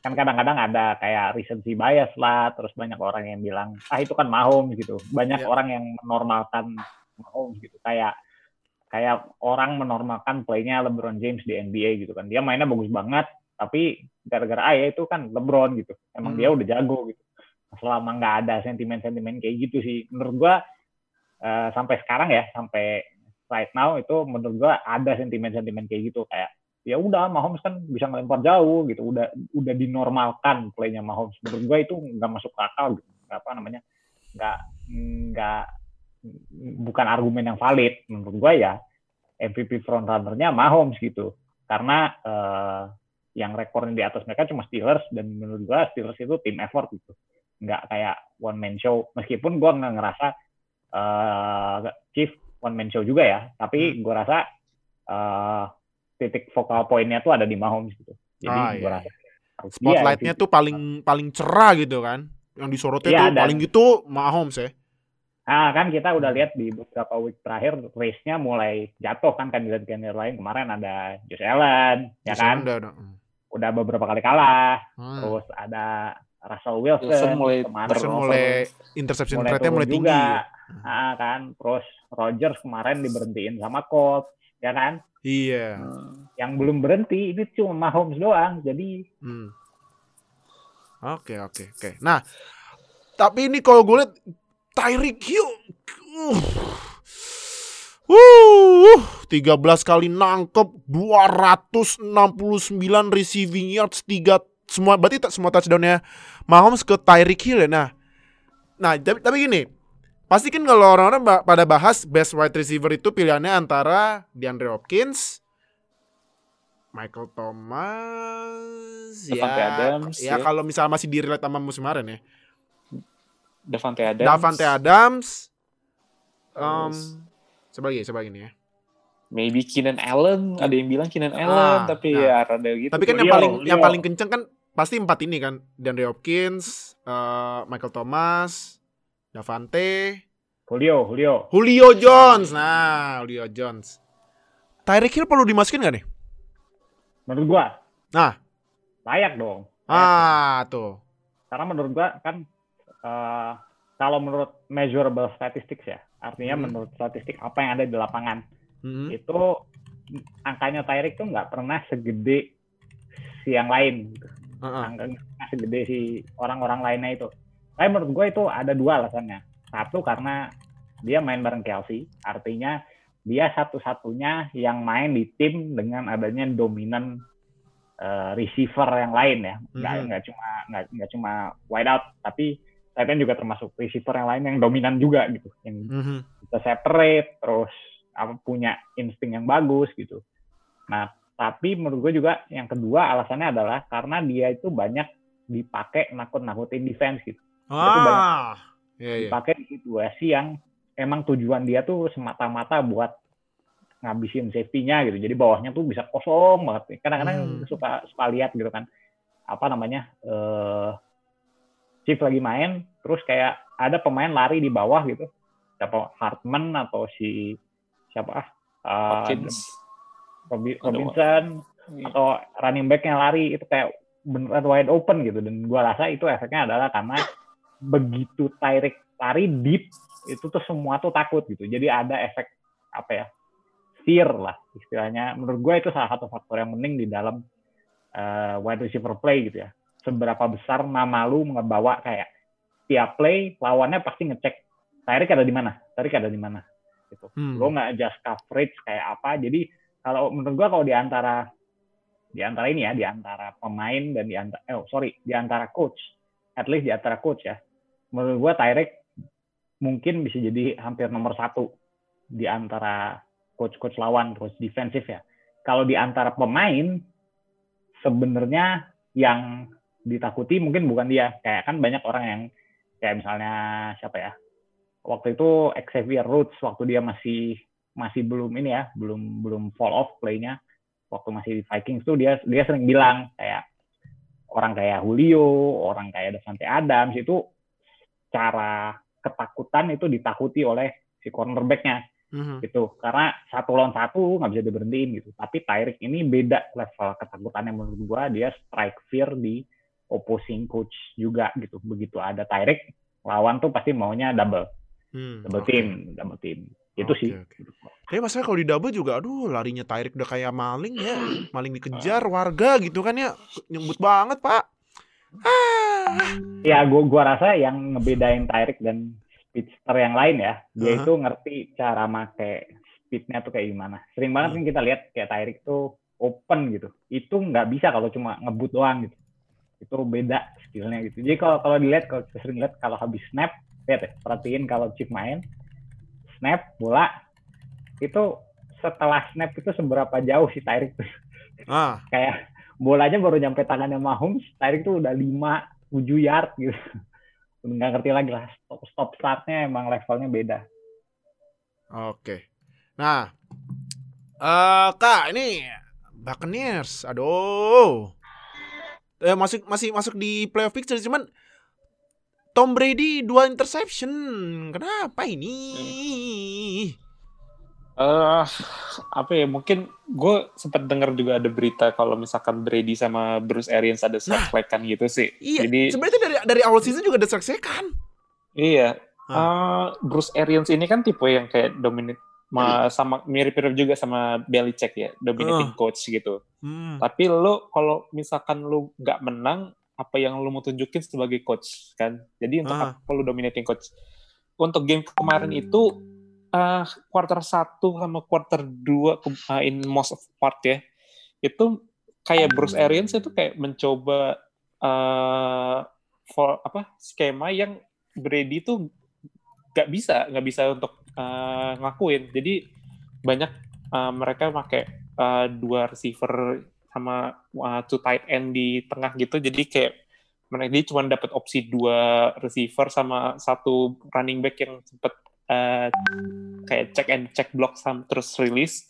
kan kadang-kadang ada kayak recency bias lah. Terus banyak orang yang bilang ah itu kan Mahomes gitu. Banyak Ya. orang yang menormalkan Mahomes gitu. Kayak kayak orang menormalkan playnya LeBron James di NBA gitu kan. Dia mainnya bagus banget, tapi gara-gara ah ya itu kan LeBron gitu. Emang Hmm. dia udah jago gitu. Selama nggak ada sentimen-sentimen kayak gitu sih, menurut gua eh, sampai sekarang ya, sampai right now itu menurut gua ada sentimen-sentimen kayak gitu kayak ya udah Mahomes kan bisa ngelempar jauh gitu, udah udah dinormalkan playnya Mahomes. Menurut gua itu nggak masuk akal gitu. Apa namanya? nggak nggak bukan argumen yang valid menurut gua ya MVP frontrunner-nya Mahomes gitu karena eh, yang rekornya di atas mereka cuma Steelers dan menurut gua Steelers itu tim effort gitu nggak kayak one man show meskipun gua nggak ngerasa eh, Chief one man show juga ya tapi gua rasa eh, titik vokal poinnya tuh ada di Mahomes gitu jadi Ah, gua iya. rasa dia Spotlightnya tuh paling paling cerah gitu kan. Yang disorotnya Iya, tuh dan- paling gitu Mahomes ya. Nah, kan kita udah lihat di beberapa week terakhir race-nya mulai jatuh kan kandidat-kandidat lain. Kemarin ada Josh Allen, ya kan? Udah, udah. Udah beberapa kali kalah. Hmm. Terus ada Russell Wilson, Wilson mulai kemarin Wilson mulai interception mulai rate-nya turun mulai tinggi. juga. ya. Ah, kan? Terus Rodgers kemarin diberhentiin sama Colts, ya kan? Iya. Hmm. Yang belum berhenti ini cuma Mahomes doang. Jadi Hmm. Oke, oke, oke. Nah, tapi ini kalau gue lihat Tyreek Hill uh, uh, 13 kali nangkep 269 receiving yards 3 semua berarti tak semua touchdownnya Mahomes ke Tyreek Hill ya. Nah, nah tapi, tapi gini, pasti kan kalau orang-orang pada bahas best wide receiver itu pilihannya antara DeAndre Hopkins, Michael Thomas, Davante ya, Adams, ya ya. kalau misalnya masih di relate sama musim kemarin ya. Davante Adams. Davante Adams, um, coba lagi, coba gini ya. maybe Keenan Allen. Ada yang bilang Keenan Ah, Allen, tapi nah. ya rada gitu. Tapi kan yang paling yang Julio. paling kenceng kan pasti empat ini kan, DeAndre Hopkins, eh, Michael Thomas, Davante, Julio, Julio. Julio Jones. Nah, Julio Jones. Tyreek Hill perlu dimasukin gak nih? Menurut gua Nah, layak dong. Layak. ah tuh. karena menurut gua kan eh, kalau menurut measurable statistics ya artinya Hmm. menurut statistik apa yang ada di lapangan Mhm. itu angkanya Tyreek tuh nggak pernah segede si yang lain gitu. Heeh. angkanya segede si orang-orang lainnya itu tapi menurut gue itu ada dua alasannya satu karena dia main bareng Kelsey artinya dia satu-satunya yang main di tim dengan adanya dominan eh, receiver yang lain ya nggak Mhm. nggak cuma nggak nggak cuma wide out tapi end juga termasuk receiver yang lain yang dominan juga gitu yang Mhm. bisa separate terus apa punya insting yang bagus gitu. Nah, tapi menurut gue juga yang kedua alasannya adalah karena dia itu banyak dipakai nakut-nakutin defense gitu. Ah. Iya, iya. Dipakai di situasi yang emang tujuan dia tuh semata-mata buat ngabisin safety-nya gitu. Jadi bawahnya tuh bisa kosong banget. Kadang-kadang Hmm. suka suka lihat gitu kan. Apa namanya? eh Chief lagi main terus kayak ada pemain lari di bawah gitu. Siapa Hartman atau si siapa ah? eh, Hopkins. Robi- Robinson atau running back yang lari itu kayak beneran wide open gitu. Dan gua rasa itu efeknya adalah karena begitu Tyreek lari deep itu tuh semua tuh takut gitu. Jadi ada efek apa ya fear lah istilahnya. Menurut gue itu salah satu faktor yang penting di dalam eh, wide receiver play gitu ya. Seberapa besar nama lu ngebawa kayak tiap play lawannya pasti ngecek Tyreek ada di mana? Tyreek ada di mana? Gitu. Hmm. lo nggak adjust coverage kayak apa? Jadi kalau menurut gua kalau di antara di antara ini ya di antara pemain dan di antara eh oh, sorry di antara coach at least di antara coach ya menurut gua Tyrek mungkin bisa jadi hampir nomor satu di antara coach-coach lawan terus defensif ya. Kalau di antara pemain sebenarnya yang ditakuti mungkin bukan dia. Kayak kan banyak orang yang kayak misalnya siapa ya? Waktu itu Xavier Rhodes waktu dia masih masih belum ini ya, belum belum fall off playnya. Waktu masih di Vikings tuh dia dia sering bilang kayak orang kayak Julio, orang kayak Devante Adams itu cara ketakutan itu ditakuti oleh si cornerbacknya. Mhm. gitu. Karena satu lawan satu nggak bisa diberhentiin gitu. Tapi Tyreek ini beda level ketakutannya menurut gua. Dia strike fear di opposing coach juga gitu. Begitu ada Tyreek lawan tuh pasti maunya double. Hmm, double oke. team double team itu Oke, sih oke. Tapi masalah kalau di double juga aduh larinya Tyreek udah kayak maling ya. Maling dikejar warga gitu kan ya. Nyebut banget, Pak. Ah. ya gua gua rasa yang ngebedain Tyreek dan speedster yang lain ya dia Aha. itu ngerti cara make speednya tuh kayak gimana sering banget Hmm. kan kita lihat kayak Tyreek tuh open gitu itu nggak bisa kalau cuma ngebut doang gitu itu beda skillnya gitu jadi kalau kalau dilihat kalau sering lihat kalau habis snap lihat ya perhatiin kalau chip main snap bola itu setelah snap itu seberapa jauh si Tyreek tuh Ah, *laughs* kayak bolanya baru nyampe tangannya Mahomes Tyreek tuh udah 5 7 yard gitu *laughs* nggak ngerti lagi lah stop stop startnya emang levelnya beda oke. Nah, eh Kak, ini Buccaneers. Aduh. Eh masih masih masuk di playoff picture cuman Tom Brady dua interception. Kenapa ini? eh apa ya mungkin gue sempat dengar juga ada berita kalau misalkan Brady sama Bruce Arians ada selek-selekan gitu sih. Iya, Jadi sebenarnya dari dari awal season juga ada sek-sekan. iya eh, Bruce Arians ini kan tipe yang kayak dominate ma- sama mirip-mirip juga sama Belichick ya, dominating coach gitu. Hmm. Tapi lo kalau misalkan lo nggak menang, apa yang lo mau tunjukin sebagai coach kan? Jadi untuk Ah. apa lo dominating coach? Untuk game kemarin itu eh quarter 1 sama quarter 2 ke- uh, in most of part ya. Itu kayak Bruce Arians itu kayak mencoba eh for apa skema yang Brady tuh nggak bisa nggak bisa untuk eh, ngakuin. Jadi banyak eh, mereka pakai eh, dua receiver sama uh, two tight end di tengah gitu. Jadi kayak mereka dia cuma dapat opsi dua receiver sama satu running back yang sempet uh, kayak check and check block sama terus release.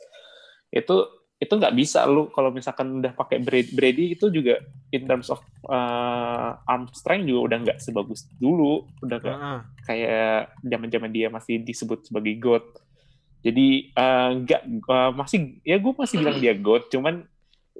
Itu itu nggak bisa lu kalau misalkan udah pakai Brady, Brady itu juga in terms of uh, arm strength juga udah nggak sebagus dulu. Udah nggak Ah, kayak zaman zaman dia masih disebut sebagai god jadi eh, nggak eh, masih ya gue masih bilang dia god cuman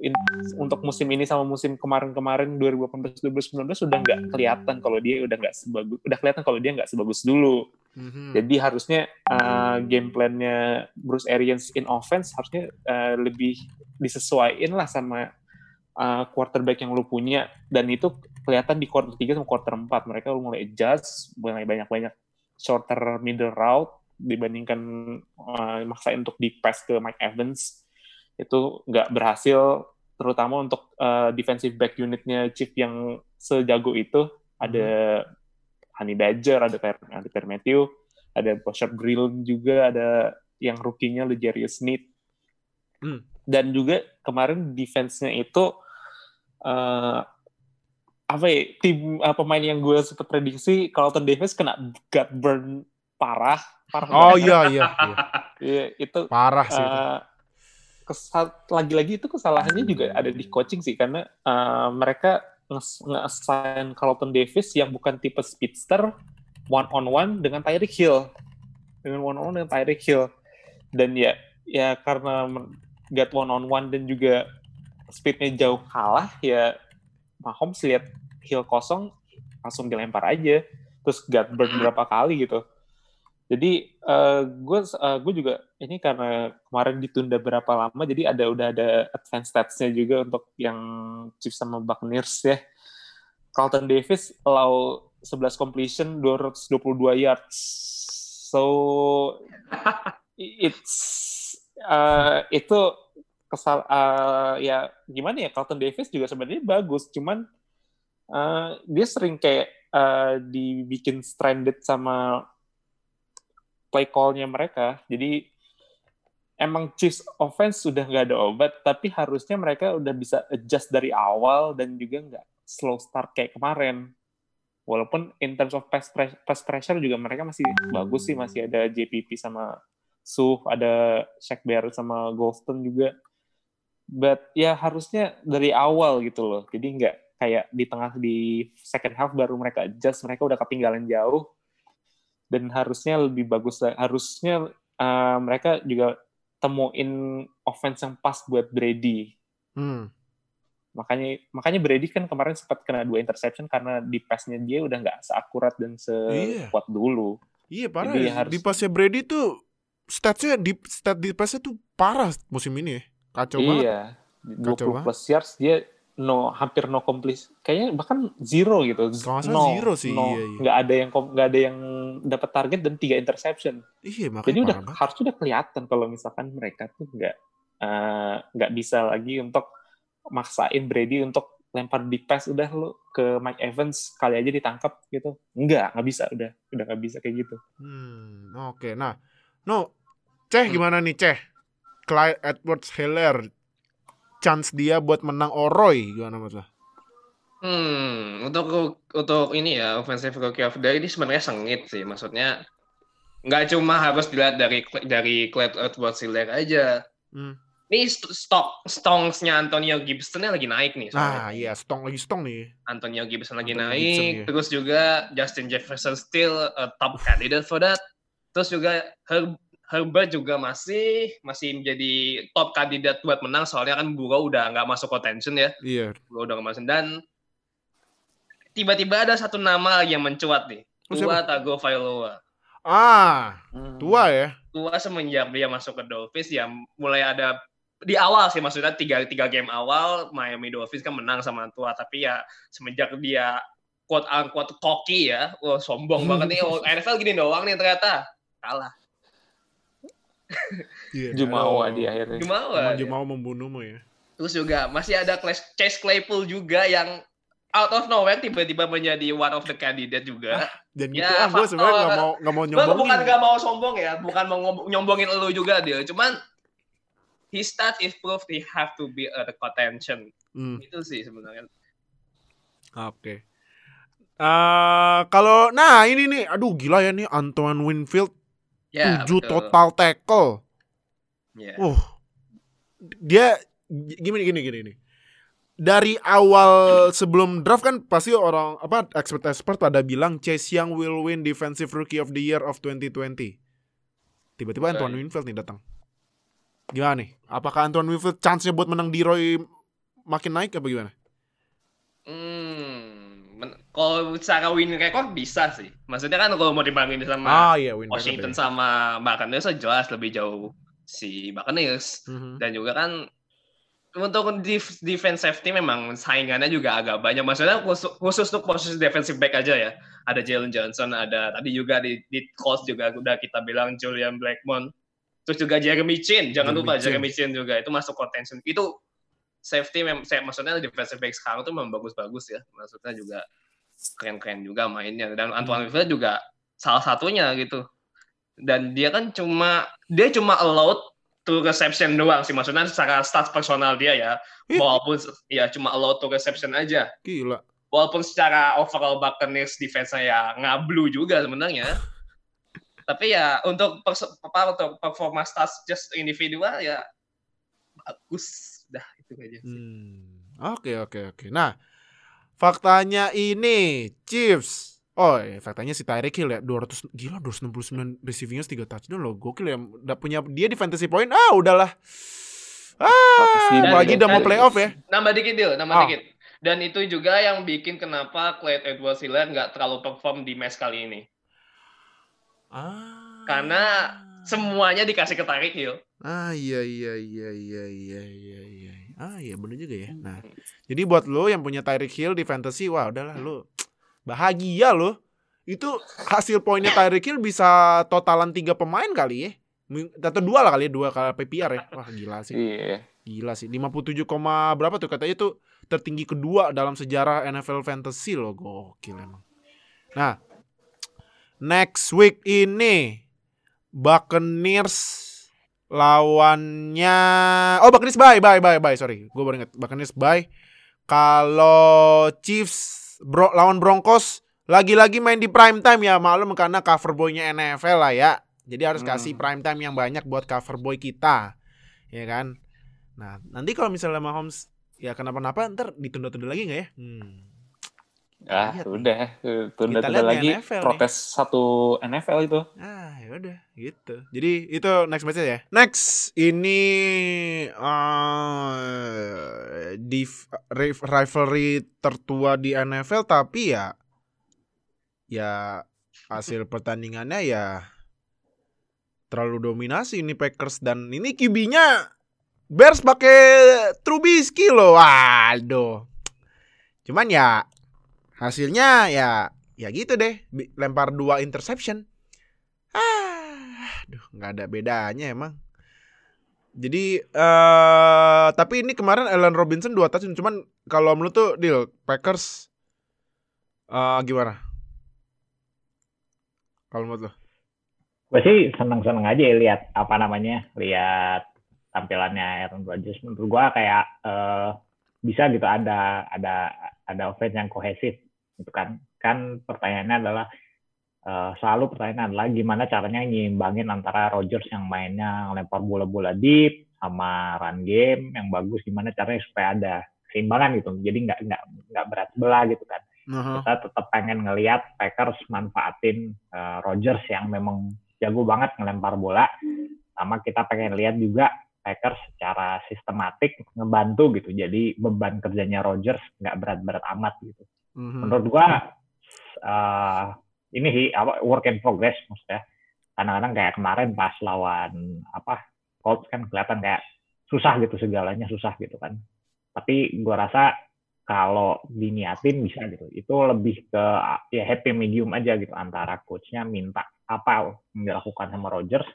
in- untuk musim ini sama musim kemarin-kemarin 2018 2019 sudah nggak kelihatan kalau dia udah nggak sebagus udah kelihatan kalau dia nggak sebagus dulu. Mhm. jadi harusnya eh, game plan-nya Bruce Arians in offense harusnya eh, lebih disesuaikan lah sama eh, quarterback yang lu punya. Dan itu kelihatan di quarter 3 sama quarter 4 mereka mulai adjust mulai banyak-banyak shorter middle route dibandingkan eh, maksain untuk di pass ke Mike Evans itu nggak berhasil terutama untuk eh, defensive back unitnya Chief yang sejago itu ada Honey Badger, ada Ter ada Ter Matthew, ada Bosher Grill juga, ada yang rookie-nya Legarius Sneed. Hmm. Dan juga kemarin defense-nya itu eh apa ya, tim eh, pemain yang gue sempat prediksi Carlton Davis kena gut burn parah, parah Oh iya iya, iya. *laughs* Iya, itu Parah sih itu. Kesal lagi-lagi itu kesalahannya juga ada di coaching sih karena eh, mereka nge- nge-assign Carlton Davis yang bukan tipe speedster one on one dengan Tyreek Hill. Dengan one on one dengan Tyreek Hill. Dan ya ya karena get one on one dan juga speednya jauh kalah ya Mahomes lihat Hill kosong langsung dilempar aja. Terus gut burn berapa kali gitu jadi gue gue juga ini karena kemarin ditunda berapa lama jadi ada udah ada advance stats-nya juga untuk yang Chiefs sama Buccaneers ya. Carlton Davis allow 11 completion 222 yards. So it's uh, itu kesal uh, ya gimana ya Carlton Davis juga sebenarnya bagus cuman uh, dia sering kayak uh, dibikin stranded sama play call-nya mereka. Jadi emang Chiefs offense sudah nggak ada obat, tapi harusnya mereka udah bisa adjust dari awal dan juga nggak slow start kayak kemarin. Walaupun in terms of pass, pre- pass pressure juga mereka masih bagus sih, masih ada JPP sama Suf, ada Shaq Barrett sama Golston juga. But ya harusnya dari awal gitu loh. Jadi nggak kayak di tengah di second half baru mereka adjust, mereka udah ketinggalan jauh. Dan harusnya lebih bagus, harusnya uh, mereka juga temuin offense yang pas buat Brady. Hmm. Makanya makanya Brady kan kemarin sempat kena dua interception karena di pass-nya dia udah nggak seakurat dan Iya. sekuat dulu. Iya parah Jadi ya. harus- Di pasnya Brady tuh statsnya di stat di pasnya tuh parah musim ini. Kacau banget. iya. Kacau 20 plus yards dia no hampir no complete. Kayaknya bahkan zero gitu. Kalau nggak no, zero sih, no. iya, iya. Nggak ada yang nggak ada yang dapat target dan tiga interception. Iya makanya Jadi udah banget. harusnya udah kelihatan kalau misalkan mereka tuh nggak eh, nggak bisa lagi untuk maksain Brady untuk lempar di pass udah lu ke Mike Evans kali aja ditangkap gitu. Enggak, nggak bisa udah udah nggak bisa kayak gitu. Hmm, oke. Nah, no, Ceh gimana nih Ceh? Clyde Edwards Hiller chance dia buat menang Oroy gimana mas? Hmm, untuk untuk ini ya offensive rookie of the year ini sebenarnya sengit sih. Maksudnya nggak cuma harus dilihat dari dari Clyde Edwards Hiller aja. Hmm. Ini st- stok stongsnya Antonio Gibsonnya lagi naik nih. soalnya. Nah, iya, stong lagi stong nih. Antonio Gibson lagi Antonio naik, Gibson, iya. terus juga Justin Jefferson still a top candidate for that. Terus juga Herb, Herbert juga masih masih menjadi top kandidat buat menang soalnya kan Burrow udah nggak masuk contention ya, Iya. Burrow udah nggak masuk dan tiba-tiba ada satu nama lagi yang mencuat nih, Oh, Tua siapa? Tagovailoa. Ah, tua ya. Tua semenjak dia masuk ke Dolphins ya mulai ada di awal sih maksudnya tiga tiga game awal Miami Dolphins kan menang sama Tua tapi ya semenjak dia quote unquote cocky ya wah sombong banget nih *laughs* oh, NFL gini doang nih ternyata kalah Iya. Jumawa Oh. di akhirnya. Jumawa Emang ya. Jumawa membunuhmu ya. terus juga masih ada Clas- Chase Claypool juga yang out of nowhere tiba-tiba menjadi one of the candidate juga Dan gitu Ya, ah, gue sebenarnya nggak mau nggak mau nyombongin. bukan gak mau sombong ya, bukan mau nyombongin lu juga dia. Cuman his stat is proof he have to be a contention. Hmm, Itu sih sebenarnya. Oke. Eh, kalau nah ini nih, aduh gila ya nih Antoine Winfield Ya, 7 betul. total tackle. Ya. Uh. Dia gimana gini gini nih. Dari awal sebelum draft kan pasti orang apa expert-expert pada bilang Chase Young will win defensive rookie of the year of 2020. Tiba-tiba Antoine. Winfield nih datang. Gimana nih? Apakah Antoine Winfield chance-nya buat menang di Roy makin naik apa gimana? Kalau secara win record bisa sih. Maksudnya kan kalau mau dibandingin sama Ah iya win record Washington ya. sama Buccaneers jelas lebih jauh si Buccaneers. Mhm. Dan juga kan untuk def- defense safety memang saingannya juga agak banyak. Maksudnya khusus, khusus untuk posisi defensive back aja ya. Ada Jalen Johnson, ada tadi juga di, di Colts juga udah kita bilang Julian Blackmon. Terus juga Jeremy Chin, jangan Jeremy lupa Chin. Jeremy Chin juga itu masuk contention. Itu safety mem saya maksudnya defensive back sekarang tuh memang bagus-bagus ya. Maksudnya juga keren-keren juga mainnya dan Antoine Winfield juga salah satunya gitu. Dan dia kan cuma dia cuma allowed to reception doang sih maksudnya secara stats personal dia ya. Walaupun ya cuma allowed to reception aja. Gila. Walaupun secara overall Buccaneers defense-nya ya ngablu juga sebenarnya. *laughs* Tapi ya untuk apa untuk performa stats just individual ya bagus. Dah itu aja. sih. Hmm. Oke oke oke. Nah, faktanya ini Chiefs. Oh, ya, faktanya si Tyreek Hill ya 200 gila 269 receiving yards 3 touchdown loh. Gokil ya. Udah punya dia di fantasy point. Ah, udahlah. Ah, apalagi dan- udah mau playoff ya. Nambah dikit deal, nambah Ah. dikit. Dan itu juga yang bikin kenapa Clyde Edwards Hiller nggak terlalu perform di match kali ini. Ah. Karena Semuanya dikasih ke Tyreek Hill. Ah iya iya iya iya iya iya iya. Ah iya bener juga ya. Nah, jadi buat lo yang punya Tyreek Hill di fantasy, wah udahlah lo bahagia lo. Itu hasil poinnya Tyreek Hill bisa totalan tiga pemain kali ya. Atau dua lah kali ya, dua kali PPR ya. Wah gila sih. Iya. Gila sih. 57, koma berapa tuh katanya tuh tertinggi kedua dalam sejarah NFL fantasy loh. Gokil emang. Nah, next week ini Buccaneers lawannya oh Buccaneers bye bye bye bye sorry. Gue baru inget Buccaneers bye. Kalau Chiefs bro, lawan Broncos lagi-lagi main di prime time ya maklum karena cover boynya NFL lah ya. Jadi harus Hmm. kasih prime time yang banyak buat cover boy kita ya kan? Nah nanti kalau misalnya Mahomes ya kenapa-napa ntar ditunda-tunda lagi nggak ya? Hmm. Ah, Lihat nih. udah. Lihat nih lagi. NFL nih. protes satu NFL itu. Ah, ya udah gitu. Jadi itu next match ya. Next ini uh, di rivalry tertua di NFL tapi ya ya hasil *laughs* pertandingannya ya terlalu dominasi ini Packers dan ini QB-nya Bears pakai Trubisky loh. Waduh. Cuman ya hasilnya ya ya gitu deh. Lempar dua interception. Ah aduh nggak ada bedanya emang. Jadi eh tapi ini kemarin Allen Robinson dua touchdown cuman kalau menurut tuh deal Packers eh gimana? Kalau menurut lo? Gue sih seneng-seneng aja ya lihat apa namanya lihat tampilannya Aaron Rodgers. Menurut gue kayak eh, bisa gitu ada ada ada offense yang kohesif gitu kan. Kan pertanyaannya adalah eh, selalu pertanyaan adalah gimana caranya nyimbangin antara Rodgers yang mainnya lempar bola-bola deep sama run game yang bagus gimana caranya supaya ada keseimbangan gitu. Jadi nggak nggak nggak berat sebelah gitu kan. Kita tetap pengen ngelihat Packers manfaatin uh, Rodgers yang memang jago banget ngelempar bola. Sama kita pengen lihat juga Packers secara sistematik ngebantu gitu. Jadi beban kerjanya Rodgers nggak berat-berat amat gitu Mhm. menurut gua uh, ini apa work in progress maksudnya. Kadang-kadang kayak kemarin pas lawan apa Colts kan kelihatan kayak susah gitu segalanya susah gitu kan. Tapi gua rasa kalau diniatin bisa gitu. Itu lebih ke ya happy medium aja gitu antara coachnya minta apa yang dilakukan sama Rodgers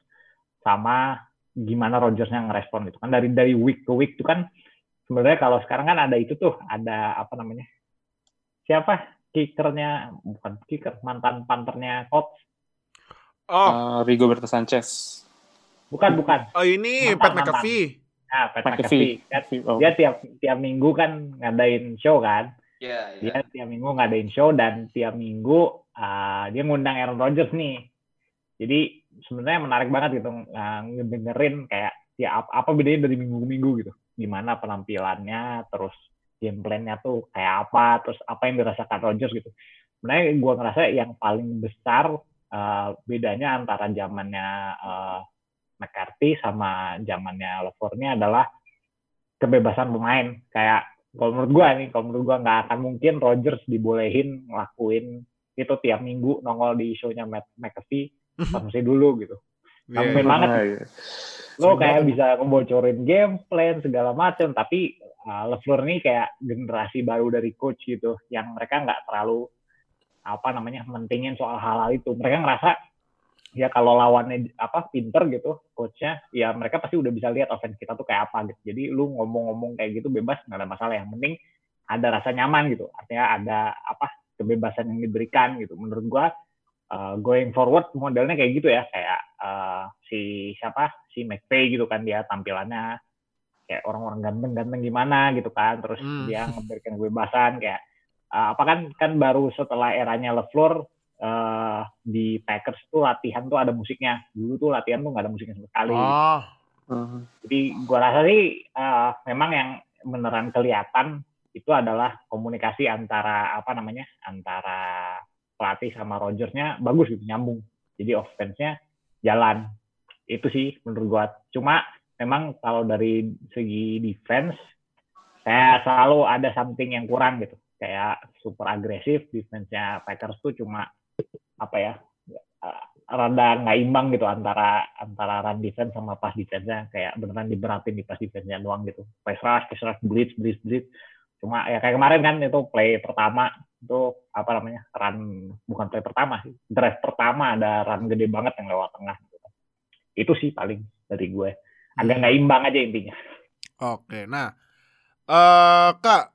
sama gimana Rodgersnya ngerespon itu kan. Dari dari week ke week itu kan sebenarnya kalau sekarang kan ada itu tuh ada apa namanya siapa kickernya bukan kicker mantan panternya Colts oh Uh, Rigoberto Sanchez. bukan bukan oh ini Mantan, Pat mantan. McAfee nah Pat McAfee. McAfee Oh. dia tiap tiap minggu kan ngadain show kan Iya, iya. dia tiap minggu ngadain show dan tiap minggu uh, dia ngundang Aaron Rodgers nih jadi sebenarnya menarik banget gitu uh, ngedengerin kayak ya apa, apa bedanya dari minggu ke minggu gitu gimana penampilannya terus game plan-nya tuh kayak apa terus apa yang dirasakan Rodgers gitu. Sebenarnya gue ngerasa yang paling besar uh, bedanya antara zamannya uh, McCarthy sama zamannya LaFleur ini adalah kebebasan pemain. Kayak kalau menurut gua nih kalau menurut gua nggak akan mungkin Rodgers dibolehin ngelakuin itu tiap minggu nongol di show-nya Matt McAfee pas masih dulu gitu Iya, Sampai banget. Ah, iya. lo kayak bisa ngebocorin game plan segala macam tapi uh, LeFleur ini kayak generasi baru dari coach gitu yang mereka nggak terlalu apa namanya mentingin soal hal-hal itu. Mereka ngerasa ya kalau lawannya apa pinter gitu coachnya ya mereka pasti udah bisa lihat offense kita tuh kayak apa gitu. Jadi lu ngomong-ngomong kayak gitu bebas nggak ada masalah. Yang penting ada rasa nyaman gitu. Artinya ada apa kebebasan yang diberikan gitu. Menurut gua uh, going forward modelnya kayak gitu ya. Kayak uh, si siapa? Si McVay gitu kan dia tampilannya. Kayak orang-orang ganteng-ganteng gimana gitu kan. Terus Hmm. dia memberikan kebebasan kayak uh, apa kan kan baru setelah eranya LeFleur uh, di Packers tuh latihan tuh ada musiknya. Dulu tuh latihan tuh nggak ada musiknya sama sekali. Oh. Jadi gua rasa sih uh, memang yang beneran kelihatan itu adalah komunikasi antara apa namanya antara pelatih sama Rodgersnya bagus gitu nyambung. Jadi offense-nya jalan. Itu sih menurut gua. Cuma memang kalau dari segi defense saya selalu ada something yang kurang gitu. Kayak super agresif defense-nya Packers tuh cuma apa ya uh, rada nggak imbang gitu antara antara run defense sama pass defense-nya. Kayak beneran diberatin di pass defense-nya doang gitu. Pass rush pass rush blitz blitz blitz cuma ya kayak kemarin kan itu play pertama itu apa namanya run bukan play pertama sih drive pertama ada run gede banget yang lewat tengah gitu. itu sih paling dari gue agak nggak imbang aja intinya Oke, nah, eh kak,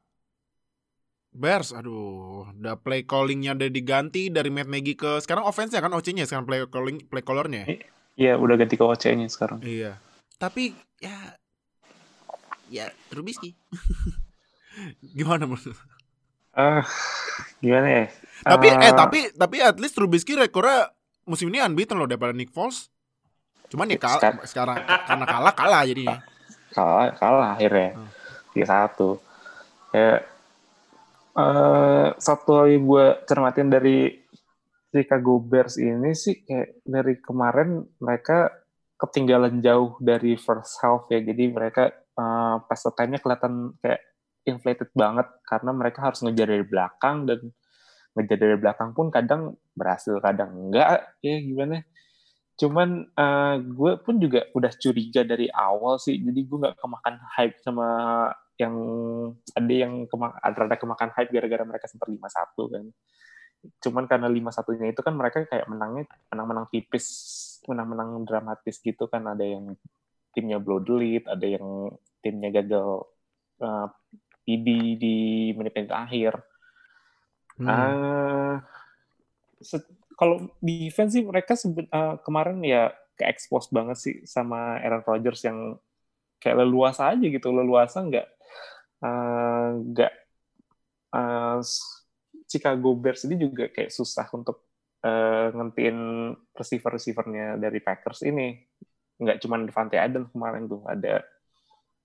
Bears, aduh, udah play callingnya udah diganti dari Matt Nagy ke sekarang offense-nya kan OC-nya sekarang play calling play callernya. ya? Iya, udah ganti ke OC-nya sekarang. Iya. tapi ya ya Trubisky. *laughs* Gimana menurut? lu? Ah, gimana ya? Tapi eh Ah, tapi tapi at least Trubisky rekornya musim ini unbeaten loh daripada Nick Foles. Cuman ya kal- Sekar- sekarang karena kalah kalah jadinya. kalah kalah akhirnya Hmm. tiga satu ya eh satu lagi gue cermatin dari Chicago Bears ini sih kayak dari kemarin mereka ketinggalan jauh dari first half ya jadi mereka eh, pas time-nya kelihatan kayak inflated banget karena mereka harus ngejar dari belakang dan ngejar dari belakang pun kadang berhasil kadang enggak. Ya gimana? Cuman eh, gue pun juga udah curiga dari awal sih. Jadi gue nggak kemakan hype sama yang ada yang kema rada kemakan hype gara-gara mereka sempat 5-1 kan. Cuman karena 5 satunya itu kan mereka kayak menangnya menang-menang tipis menang-menang dramatis gitu kan. Ada yang timnya blow the ada yang timnya gagal eh, PD di menit-menit akhir Hmm. Ah, se- kalau defense sih mereka eh, kemarin ya ke expose banget sih sama Aaron Rodgers yang kayak leluasa aja gitu, leluasa nggak eh, nggak eh, s- Chicago Bears ini juga kayak susah untuk eh, ngentiin receiver-receivernya dari Packers ini. Nggak cuma Devante Adams kemarin tuh, ada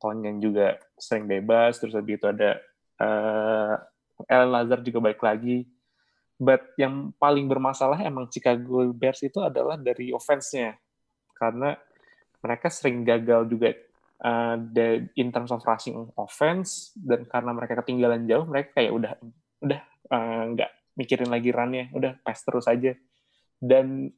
Tonyan juga sering bebas, terus habis itu ada eh, Ellen Lazar juga balik lagi. But yang paling bermasalah emang Chicago Bears itu adalah dari offense-nya. Karena mereka sering gagal juga uh, in terms of rushing offense dan karena mereka ketinggalan jauh mereka kayak udah udah uh, nggak mikirin lagi run-nya, udah pass terus aja. Dan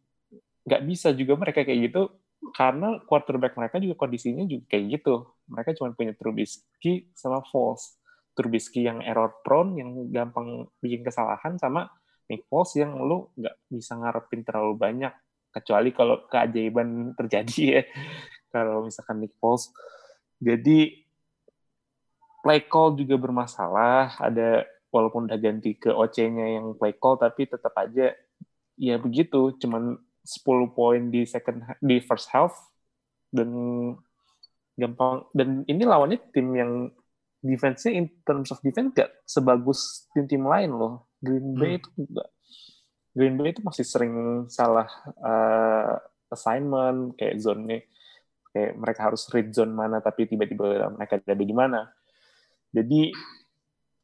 nggak bisa juga mereka kayak gitu karena quarterback mereka juga kondisinya juga kayak gitu. Mereka cuma punya Trubisky sama Foles. Trubisky yang error prone, yang gampang bikin kesalahan, sama Nick Foles yang lu nggak bisa ngarepin terlalu banyak. Kecuali kalau keajaiban *laughs* terjadi ya. Kalau misalkan Nick Foles. Jadi, play call juga bermasalah. Ada, walaupun udah ganti ke OC-nya yang play call, tapi tetap aja ya begitu. Cuman 10 poin di second di first half dan gampang dan ini lawannya tim yang defense-nya in terms of defense gak sebagus tim-tim lain loh. Green Bay Hmm. itu enggak. Green Bay itu masih sering salah uh, assignment kayak zone-nya kayak mereka harus read zone mana tapi tiba-tiba mereka ada di mana. Jadi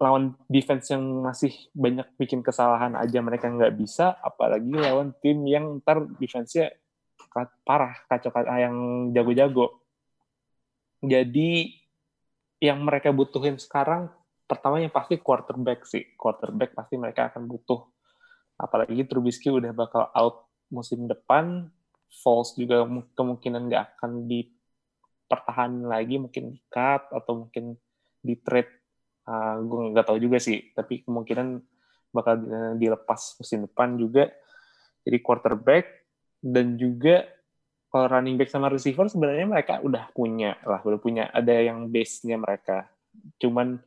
lawan defense yang masih banyak bikin kesalahan aja mereka nggak bisa, apalagi lawan tim yang ntar defense-nya parah, kacau kacau yang jago-jago. Jadi yang mereka butuhin sekarang pertama yang pasti quarterback sih. Quarterback pasti mereka akan butuh. Apalagi Trubisky udah bakal out musim depan. Foles juga mu- kemungkinan nggak akan dipertahankan lagi, mungkin di cut atau mungkin di trade. gue nggak tahu juga sih, tapi kemungkinan bakal dilepas musim depan juga. Jadi quarterback dan juga kalau running back sama receiver sebenarnya mereka udah punya lah, udah punya ada yang base-nya mereka. Cuman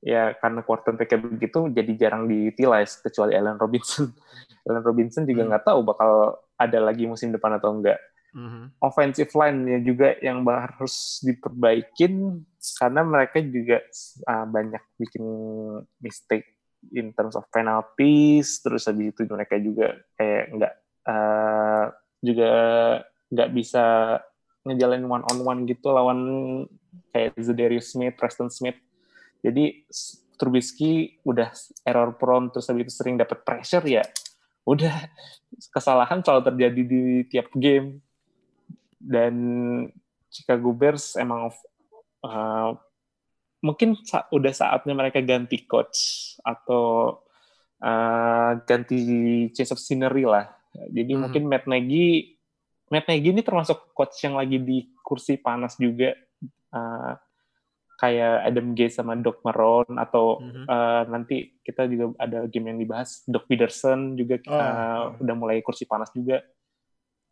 ya karena quarterback begitu jadi jarang diutilize kecuali Allen Robinson. *laughs* Allen Robinson juga Hmm. nggak tahu bakal ada lagi musim depan atau enggak. Mhm. Offensive line-nya juga yang harus diperbaikin karena mereka juga uh, banyak bikin mistake in terms of penalties terus habis itu mereka juga kayak nggak uh, juga nggak bisa ngejalanin one on one gitu lawan kayak Zedarius Smith, Preston Smith. Jadi Trubisky udah error prone terus habis itu sering dapat pressure ya. Udah kesalahan selalu terjadi di tiap game. Dan Chicago Bears emang uh, mungkin sa- udah saatnya mereka ganti coach atau uh, ganti change of scenery lah. Jadi Hmm. mungkin Matt Nagy Matt Nagy ini termasuk coach yang lagi di kursi panas juga uh, kayak Adam Gase sama Doc Marrone atau Mhm. uh, nanti kita juga ada game yang dibahas Doc Peterson juga Oh. uh, udah mulai kursi panas juga.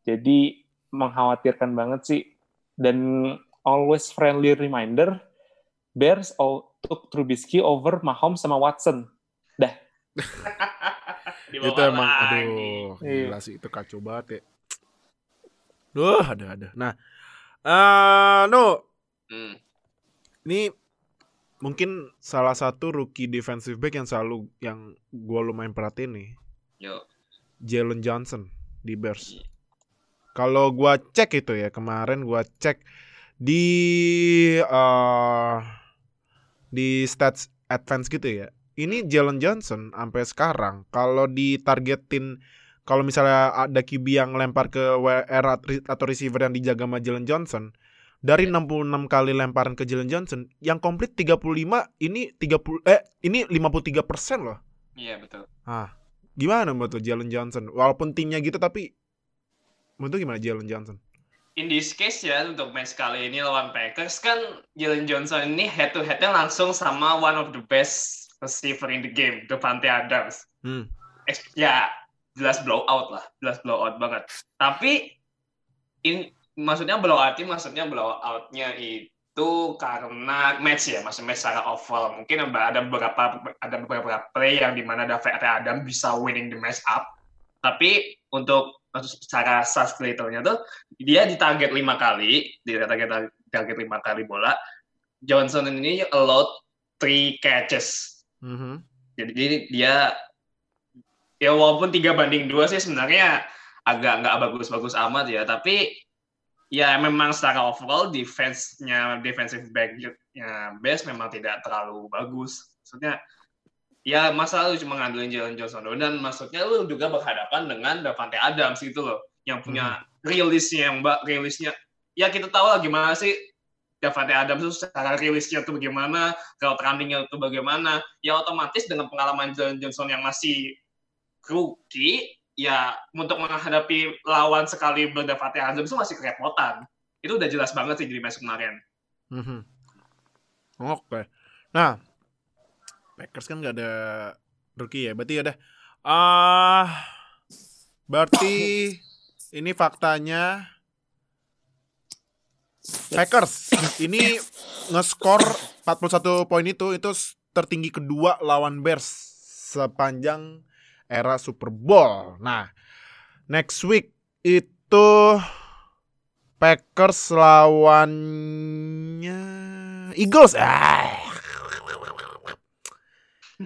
Jadi mengkhawatirkan banget sih dan always friendly reminder Bears all took Trubisky over Mahomes sama Watson. *laughs* Dibawa itu emang lagi. aduh Iya. gila sih itu kacau banget ya Duh, ada ada. Nah, Eh, no, Hmm. ini mungkin salah satu rookie defensive back yang selalu yang gua lumayan perhatiin nih, Yo. Jalen Johnson di Bears. Kalau gua cek itu ya kemarin gua cek di eh di stats advance gitu ya. Ini Jalen Johnson sampai sekarang kalau ditargetin kalau misalnya ada QB yang lempar ke WR atau receiver yang dijaga sama Jalen Johnson dari 66 kali lemparan ke Jalen Johnson yang komplit 35 ini 30 eh ini 53% loh. Iya betul. Ah, gimana menurut tuh Jalen Johnson? Walaupun timnya gitu tapi menurut gimana Jalen Johnson? In this case ya untuk match kali ini lawan Packers kan Jalen Johnson ini head to headnya langsung sama one of the best receiver in the game, Devante Adams. Hmm. Ya jelas blowout lah, jelas blowout banget. Tapi in maksudnya blowout ini maksudnya blowoutnya itu karena match ya, maksudnya match secara overall. Mungkin ada beberapa ada beberapa play yang di mana Davante Adams bisa winning the match up. Tapi untuk secara sas nya tuh dia ditarget lima kali, dia target target lima kali bola. Johnson ini allowed three catches. Mhm. Jadi dia ya walaupun tiga banding dua sih sebenarnya agak nggak bagus-bagus amat ya, tapi ya memang secara overall defense-nya defensive back-nya Bears memang tidak terlalu bagus. Maksudnya ya masa lu cuma ngandelin Jalen Johnson doang dan maksudnya lu juga berhadapan dengan Davante Adams gitu loh yang punya rilisnya yang mbak rilisnya. Ya kita tahu lah gimana sih Davante Adams itu secara rilisnya tuh bagaimana route running-nya itu bagaimana. Ya otomatis dengan pengalaman Jalen Johnson yang masih rookie ya untuk menghadapi lawan sekali Davante Adams itu masih kerepotan itu udah jelas banget sih di match kemarin Mhm. Oke. Nah, Packers kan nggak ada rookie ya. Berarti ada ah berarti ini faktanya Packers ini ngeskor 41 poin itu itu tertinggi kedua lawan Bears sepanjang era Super Bowl. Nah, next week itu Packers lawannya Eagles. Ah.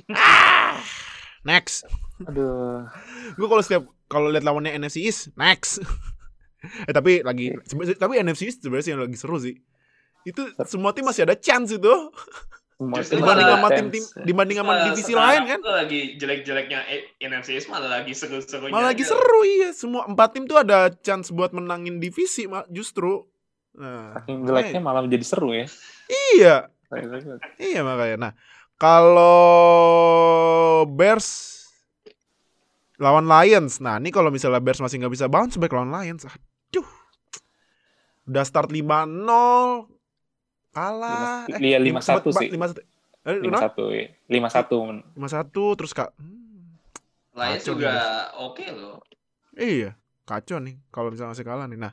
Ah. Next. Aduh. Gue kalau setiap kalau lihat lawannya NFC East, next. eh tapi lagi sebe- tapi NFC East sebenarnya yang lagi seru sih. Itu semua tim masih ada chance itu. Justru Dibanding sama tim-tim dibanding sama divisi sekarang lain kan. lagi jelek-jeleknya eh, NFC East malah lagi seru-serunya Malah lagi aja. seru iya. Semua empat tim tuh ada chance buat menangin divisi mak justru. Nah, Saking jeleknya malah menjadi seru ya. iya. Iya makanya. Nah, kalau Bears lawan Lions. Nah, ini kalau misalnya Bears masih nggak bisa bounce back lawan Lions, aduh. Udah start 5-0 kalah. Lima- iya, lima- 5-1 sempat- sih. lima- Eh, lima satu ya. lima satu men- 5-1 terus Kak. Hmm, Lions Kacau juga oke loh. iya, kacau nih kalau misalnya masih kalah nih. Nah,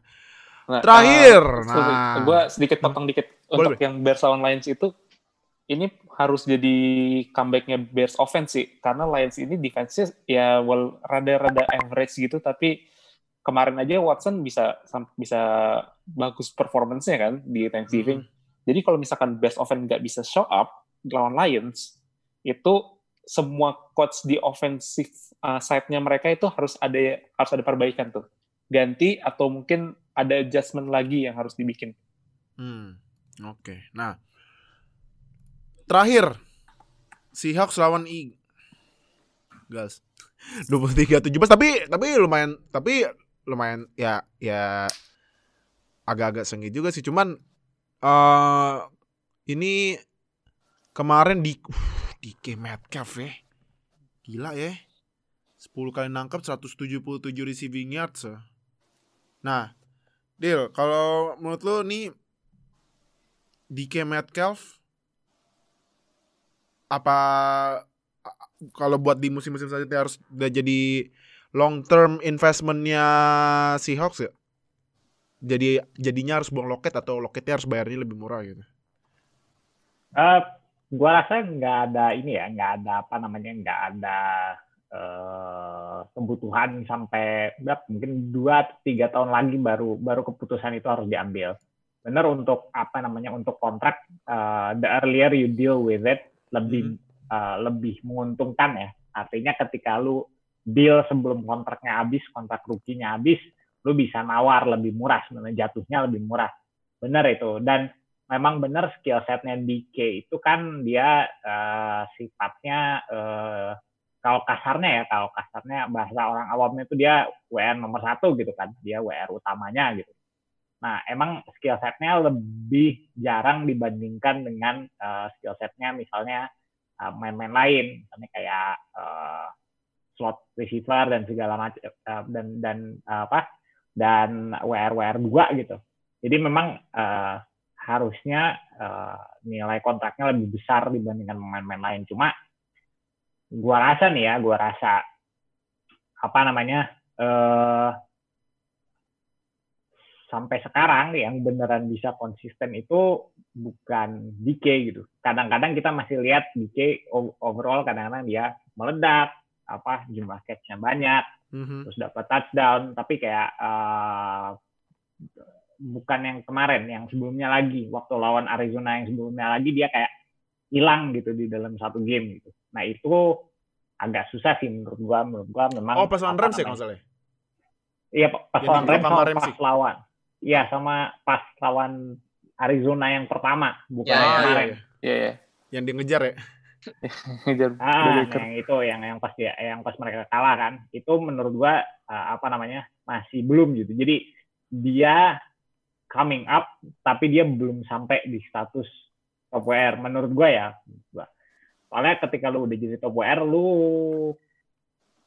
Nah, Terakhir, uh, nah. gue sedikit potong dikit Boleh, untuk yang Bears lawan Lions itu ini harus jadi comebacknya Bears offense sih karena Lions ini defense ya well rada-rada average gitu tapi kemarin aja Watson bisa bisa bagus performance-nya kan di Thanksgiving. Jadi kalau misalkan Bears offense nggak bisa show up lawan Lions itu semua coach di offensive uh, side-nya mereka itu harus ada harus ada perbaikan tuh. Ganti atau mungkin ada adjustment lagi yang harus dibikin. Hmm, oke. Nah, terakhir Seahawks lawan Eagles. 23-17 tapi tapi lumayan tapi lumayan ya ya agak-agak sengit juga sih cuman eh ini kemarin di uh, DK Metcalf ya. Gila ya. 10 kali nangkap 177 receiving yards. ya. Nah, Deal, kalau menurut lo nih DK Metcalf apa kalau buat di musim-musim selanjutnya harus udah jadi long term investmentnya Seahawks ya? Jadi jadinya harus buang loket atau loketnya harus bayarnya lebih murah gitu. Eh, gua rasa nggak ada ini ya, nggak ada apa namanya, nggak ada eh, kebutuhan sampai berapa, mungkin dua tiga tahun lagi baru baru keputusan itu harus diambil. benar untuk apa namanya untuk kontrak uh, the earlier you deal with it lebih uh, lebih menguntungkan ya. Artinya ketika lu deal sebelum kontraknya habis, kontrak rukinya habis, lu bisa nawar lebih murah sebenarnya jatuhnya lebih murah. Benar itu. Dan memang benar skill setnya DK itu kan dia uh, sifatnya uh, kalau kasarnya ya, kalau kasarnya bahasa orang awamnya itu dia WR nomor satu gitu kan, dia WR utamanya gitu. Nah, emang skill setnya lebih jarang dibandingkan dengan uh, skill setnya misalnya uh, main-main lain, misalnya kayak uh, slot receiver dan segala macam uh, dan dan uh, apa dan WR WR dua gitu. Jadi memang uh, harusnya uh, nilai kontraknya lebih besar dibandingkan pemain-pemain lain. Cuma gua rasa nih ya, gua rasa apa namanya uh, sampai sekarang yang beneran bisa konsisten itu bukan DK gitu. Kadang-kadang kita masih lihat DK overall kadang-kadang dia meledak, apa jumlah catch-nya banyak, mm-hmm. terus dapat touchdown, tapi kayak uh, bukan yang kemarin, yang sebelumnya lagi. Waktu lawan Arizona yang sebelumnya lagi dia kayak hilang gitu di dalam satu game gitu. Nah itu agak susah sih menurut gua. Menurut gua memang oh pas lawan Rams ya kalau iya pas lawan Rams sama pas lawan. Iya sama pas lawan Arizona yang pertama bukan ya, yang ya, kemarin. Iya ya. yang dia ngejar ya *laughs* ngejar ah yang itu yang yang pas ya yang pas mereka kalah kan itu menurut gua uh, apa namanya masih belum gitu. Jadi dia coming up tapi dia belum sampai di status top WR menurut gua ya. Soalnya ketika lu udah jadi top WR, lu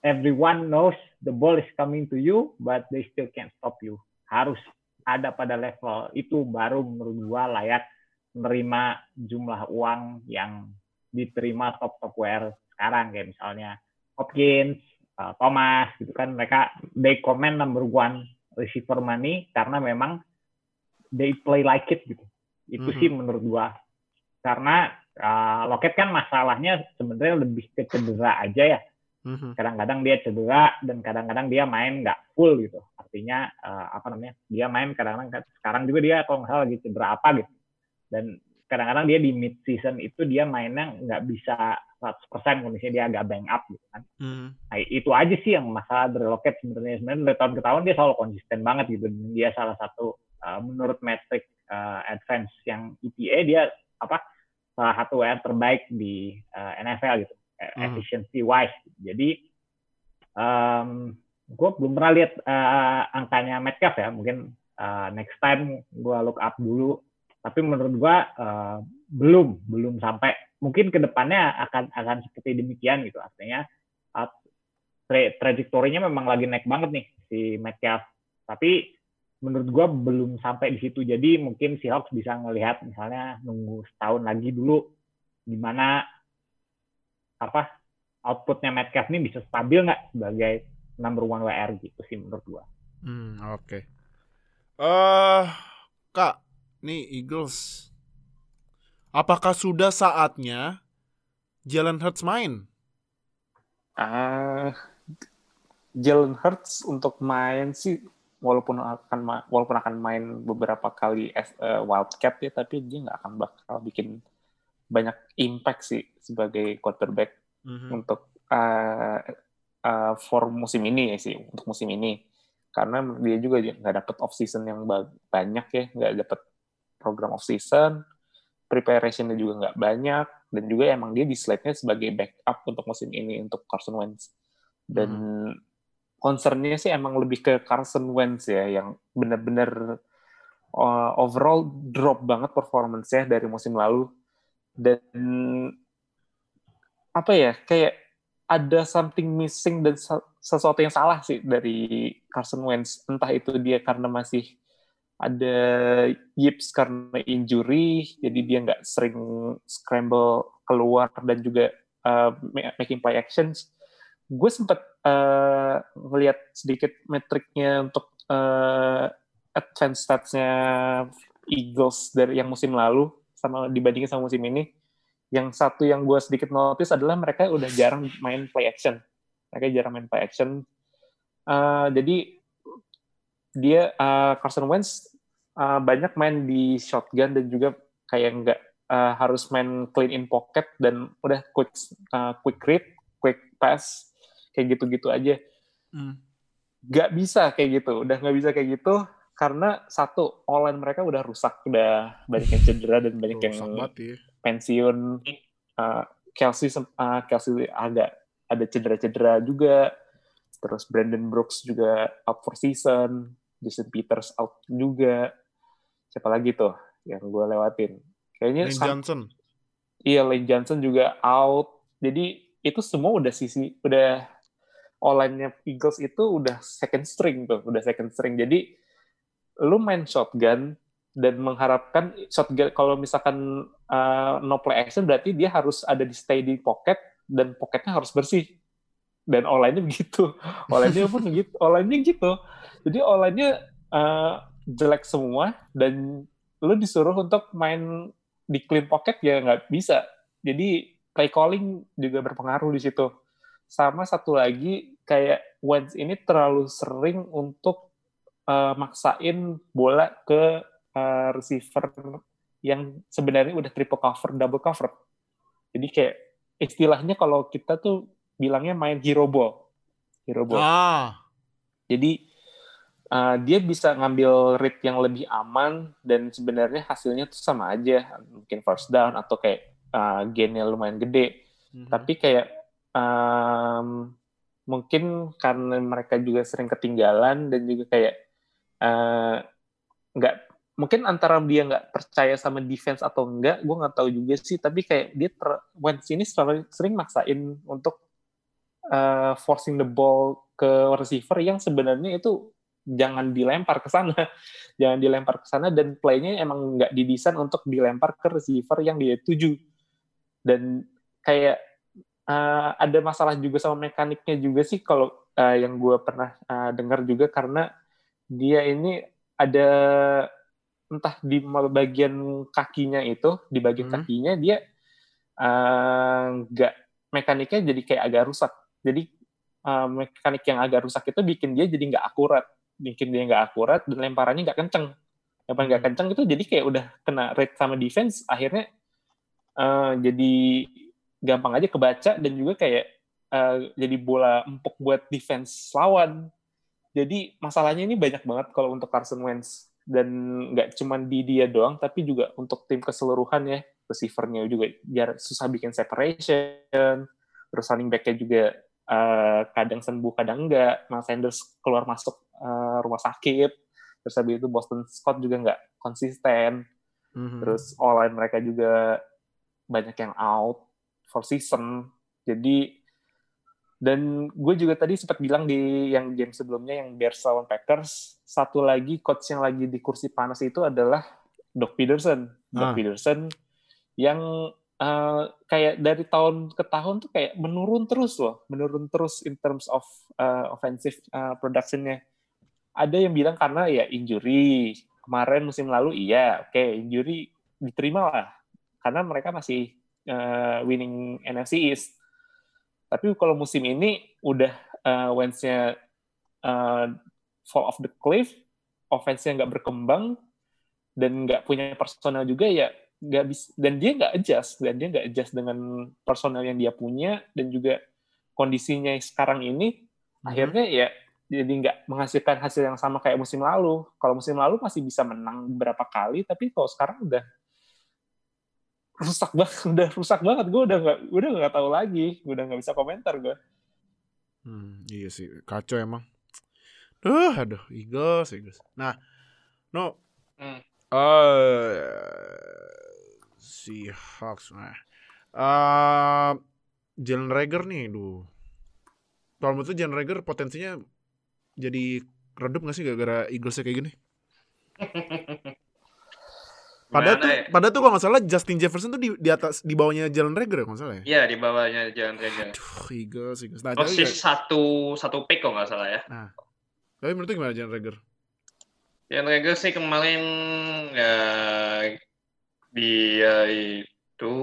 everyone knows the ball is coming to you, but they still can't stop you. Harus ada pada level itu baru menurut gua layak menerima jumlah uang yang diterima top top WR sekarang kayak misalnya Hopkins, uh, Thomas gitu kan mereka they comment number one receiver money karena memang they play like it gitu. Itu mm -hmm. sih menurut gua. Karena uh, Loket kan masalahnya sebenarnya lebih ke cedera aja ya. Mhm. Kadang-kadang dia cedera dan kadang-kadang dia main nggak full gitu. Artinya uh, apa namanya? Dia main kadang-kadang sekarang juga dia kalau nggak salah lagi cedera apa gitu. Dan kadang-kadang dia di mid season itu dia mainnya nggak bisa 100% kondisinya dia agak bang up gitu kan. Mm. Nah, itu aja sih yang masalah dari Loket sebenarnya. Sebenarnya dari tahun ke tahun dia selalu konsisten banget gitu. Dia salah satu uh, menurut metric uh, advance yang EPA dia apa salah satu WR terbaik di uh, eh, NFL gitu, hmm. efficiency wise. Jadi um, gue belum pernah lihat uh, angkanya Metcalf ya, mungkin uh, next time gue look up dulu. Tapi menurut gue uh, belum belum sampai mungkin ke depannya akan akan seperti demikian gitu. Artinya uh, tra trajektorinya memang lagi naik banget nih si Metcalf. Tapi menurut gue belum sampai di situ. Jadi mungkin si Hawks bisa ngelihat misalnya nunggu setahun lagi dulu gimana apa outputnya Metcalf ini bisa stabil nggak sebagai number one WR gitu sih menurut gue. Hmm oke. Okay. Uh, kak, nih Eagles, apakah sudah saatnya Jalen Hurts main? Ah, uh, Jalen Hurts untuk main sih walaupun akan walaupun akan main beberapa kali as uh, wildcat ya tapi dia nggak akan bakal bikin banyak impact sih sebagai quarterback mm-hmm. untuk uh, uh, for musim ini ya sih untuk musim ini karena dia juga nggak dapat off season yang banyak ya nggak dapat program off season preparationnya juga nggak banyak dan juga emang dia di slide-nya sebagai backup untuk musim ini untuk Carson Wentz. Dan mm-hmm concernnya sih emang lebih ke Carson Wentz ya yang benar-benar uh, overall drop banget performance-nya dari musim lalu. Dan apa ya kayak ada something missing dan sesuatu yang salah sih dari Carson Wentz. Entah itu dia karena masih ada yips karena injury jadi dia nggak sering scramble keluar dan juga uh, making play actions gue sempat uh, ngelihat sedikit metriknya untuk uh, advance statsnya Eagles dari yang musim lalu sama dibandingin sama musim ini. Yang satu yang gue sedikit notice adalah mereka udah jarang main play action. Mereka jarang main play action. Uh, jadi dia uh, Carson Wentz uh, banyak main di shotgun dan juga kayak nggak uh, harus main clean in pocket dan udah quick uh, quick read, quick pass kayak gitu-gitu aja. Hmm. Nggak bisa kayak gitu, udah nggak bisa kayak gitu karena satu online mereka udah rusak, udah banyak yang cedera dan banyak yang Rusak banget ya. pensiun. Uh, Kelsey uh, Kelsey agak ada cedera-cedera juga. Terus Brandon Brooks juga out for season. Jason Peters out juga. Siapa lagi tuh yang gue lewatin? Kayaknya Lane Johnson. iya Lane Johnson juga out. Jadi itu semua udah sisi udah online-nya Eagles itu udah second string tuh, udah second string. Jadi lu main shotgun dan mengharapkan shotgun kalau misalkan uh, no play action berarti dia harus ada di stay di pocket dan pocketnya harus bersih. Dan online-nya begitu. *laughs* Online-nya pun gitu. Online-nya gitu. Jadi online-nya uh, jelek semua dan lu disuruh untuk main di clean pocket ya nggak bisa. Jadi play calling juga berpengaruh di situ. Sama satu lagi kayak Wentz ini terlalu sering untuk uh, maksain bola ke uh, receiver yang sebenarnya udah triple cover, double cover. Jadi kayak istilahnya kalau kita tuh bilangnya main hero ball. Hero ball. Ah. Jadi uh, dia bisa ngambil rate yang lebih aman dan sebenarnya hasilnya tuh sama aja, mungkin first down atau kayak uh, gainnya lumayan gede. Mhm. Tapi kayak um, mungkin karena mereka juga sering ketinggalan dan juga kayak uh, nggak mungkin antara dia nggak percaya sama defense atau enggak, gue nggak tahu juga sih. Tapi kayak dia ter, Wentz ini selalu sering maksain untuk uh, forcing the ball ke receiver yang sebenarnya itu jangan dilempar ke sana, *laughs* jangan dilempar ke sana dan playnya emang nggak didesain untuk dilempar ke receiver yang dia tuju. Dan kayak uh, ada masalah juga sama mekaniknya juga sih kalau uh, yang gue pernah uh, dengar juga karena dia ini ada entah di bagian kakinya itu di bagian Hmm. kakinya dia uh, nggak mekaniknya jadi kayak agak rusak jadi uh, mekanik yang agak rusak itu bikin dia jadi nggak akurat bikin dia nggak akurat dan lemparannya nggak kenceng. Lemparan nggak Hmm. kenceng itu jadi kayak udah kena rate sama defense akhirnya uh, jadi gampang aja kebaca dan juga kayak uh, jadi bola empuk buat defense lawan. Jadi masalahnya ini banyak banget kalau untuk Carson Wentz. Dan nggak cuma di dia doang tapi juga untuk tim keseluruhan ya. Receivernya juga biar susah bikin separation. Terus running back-nya juga uh, kadang sembuh kadang enggak Miles Sanders keluar masuk uh, rumah sakit. Terus habis itu Boston Scott juga nggak konsisten. Mhm. terus online mereka juga banyak yang out for season. Jadi dan gue juga tadi sempat bilang di yang game sebelumnya yang Bears lawan Packers satu lagi coach yang lagi di kursi panas itu adalah Doc Peterson. Doc Ah. Peterson yang uh, kayak dari tahun ke tahun tuh kayak menurun terus loh. Menurun terus in terms of uh, offensive uh, productionnya ada yang bilang karena ya injury. Kemarin musim lalu iya oke injury diterima lah. Karena mereka masih uh, winning NFC East. Tapi kalau musim ini udah uh, Wentz-nya uh, fall off the cliff offense-nya nggak berkembang dan nggak punya personal juga ya nggak bisa dan dia nggak adjust dan dia nggak adjust dengan personal yang dia punya dan juga kondisinya sekarang ini Mhm. akhirnya ya jadi nggak menghasilkan hasil yang sama kayak musim lalu. Kalau musim lalu masih bisa menang beberapa kali, tapi kalau sekarang udah rusak banget, *laughs* udah rusak banget. Gue udah nggak, udah nggak tahu lagi, gue udah nggak bisa komentar gue. Hmm, iya sih, kacau emang. Duh, aduh, Eagles, Eagles. Nah, no, Hmm. eh si Hawks, nah, eh Jalen Rager nih, duh. Kalau menurut Jalen Rager potensinya jadi redup gak sih gara-gara Eaglesnya kayak gini? *laughs* Padahal tuh, ya? padahal tuh kalau nggak salah Justin Jefferson tuh di, di atas di bawahnya Jalen Rager ya kalau nggak salah ya. Iya di bawahnya Jalan Rager. Aduh, Eagles, Eagles. Nah, Persis tapi, satu satu pick kok nggak salah ya. tapi menurut gimana Jalen Rager? Jalan Rager sih kemarin ya dia itu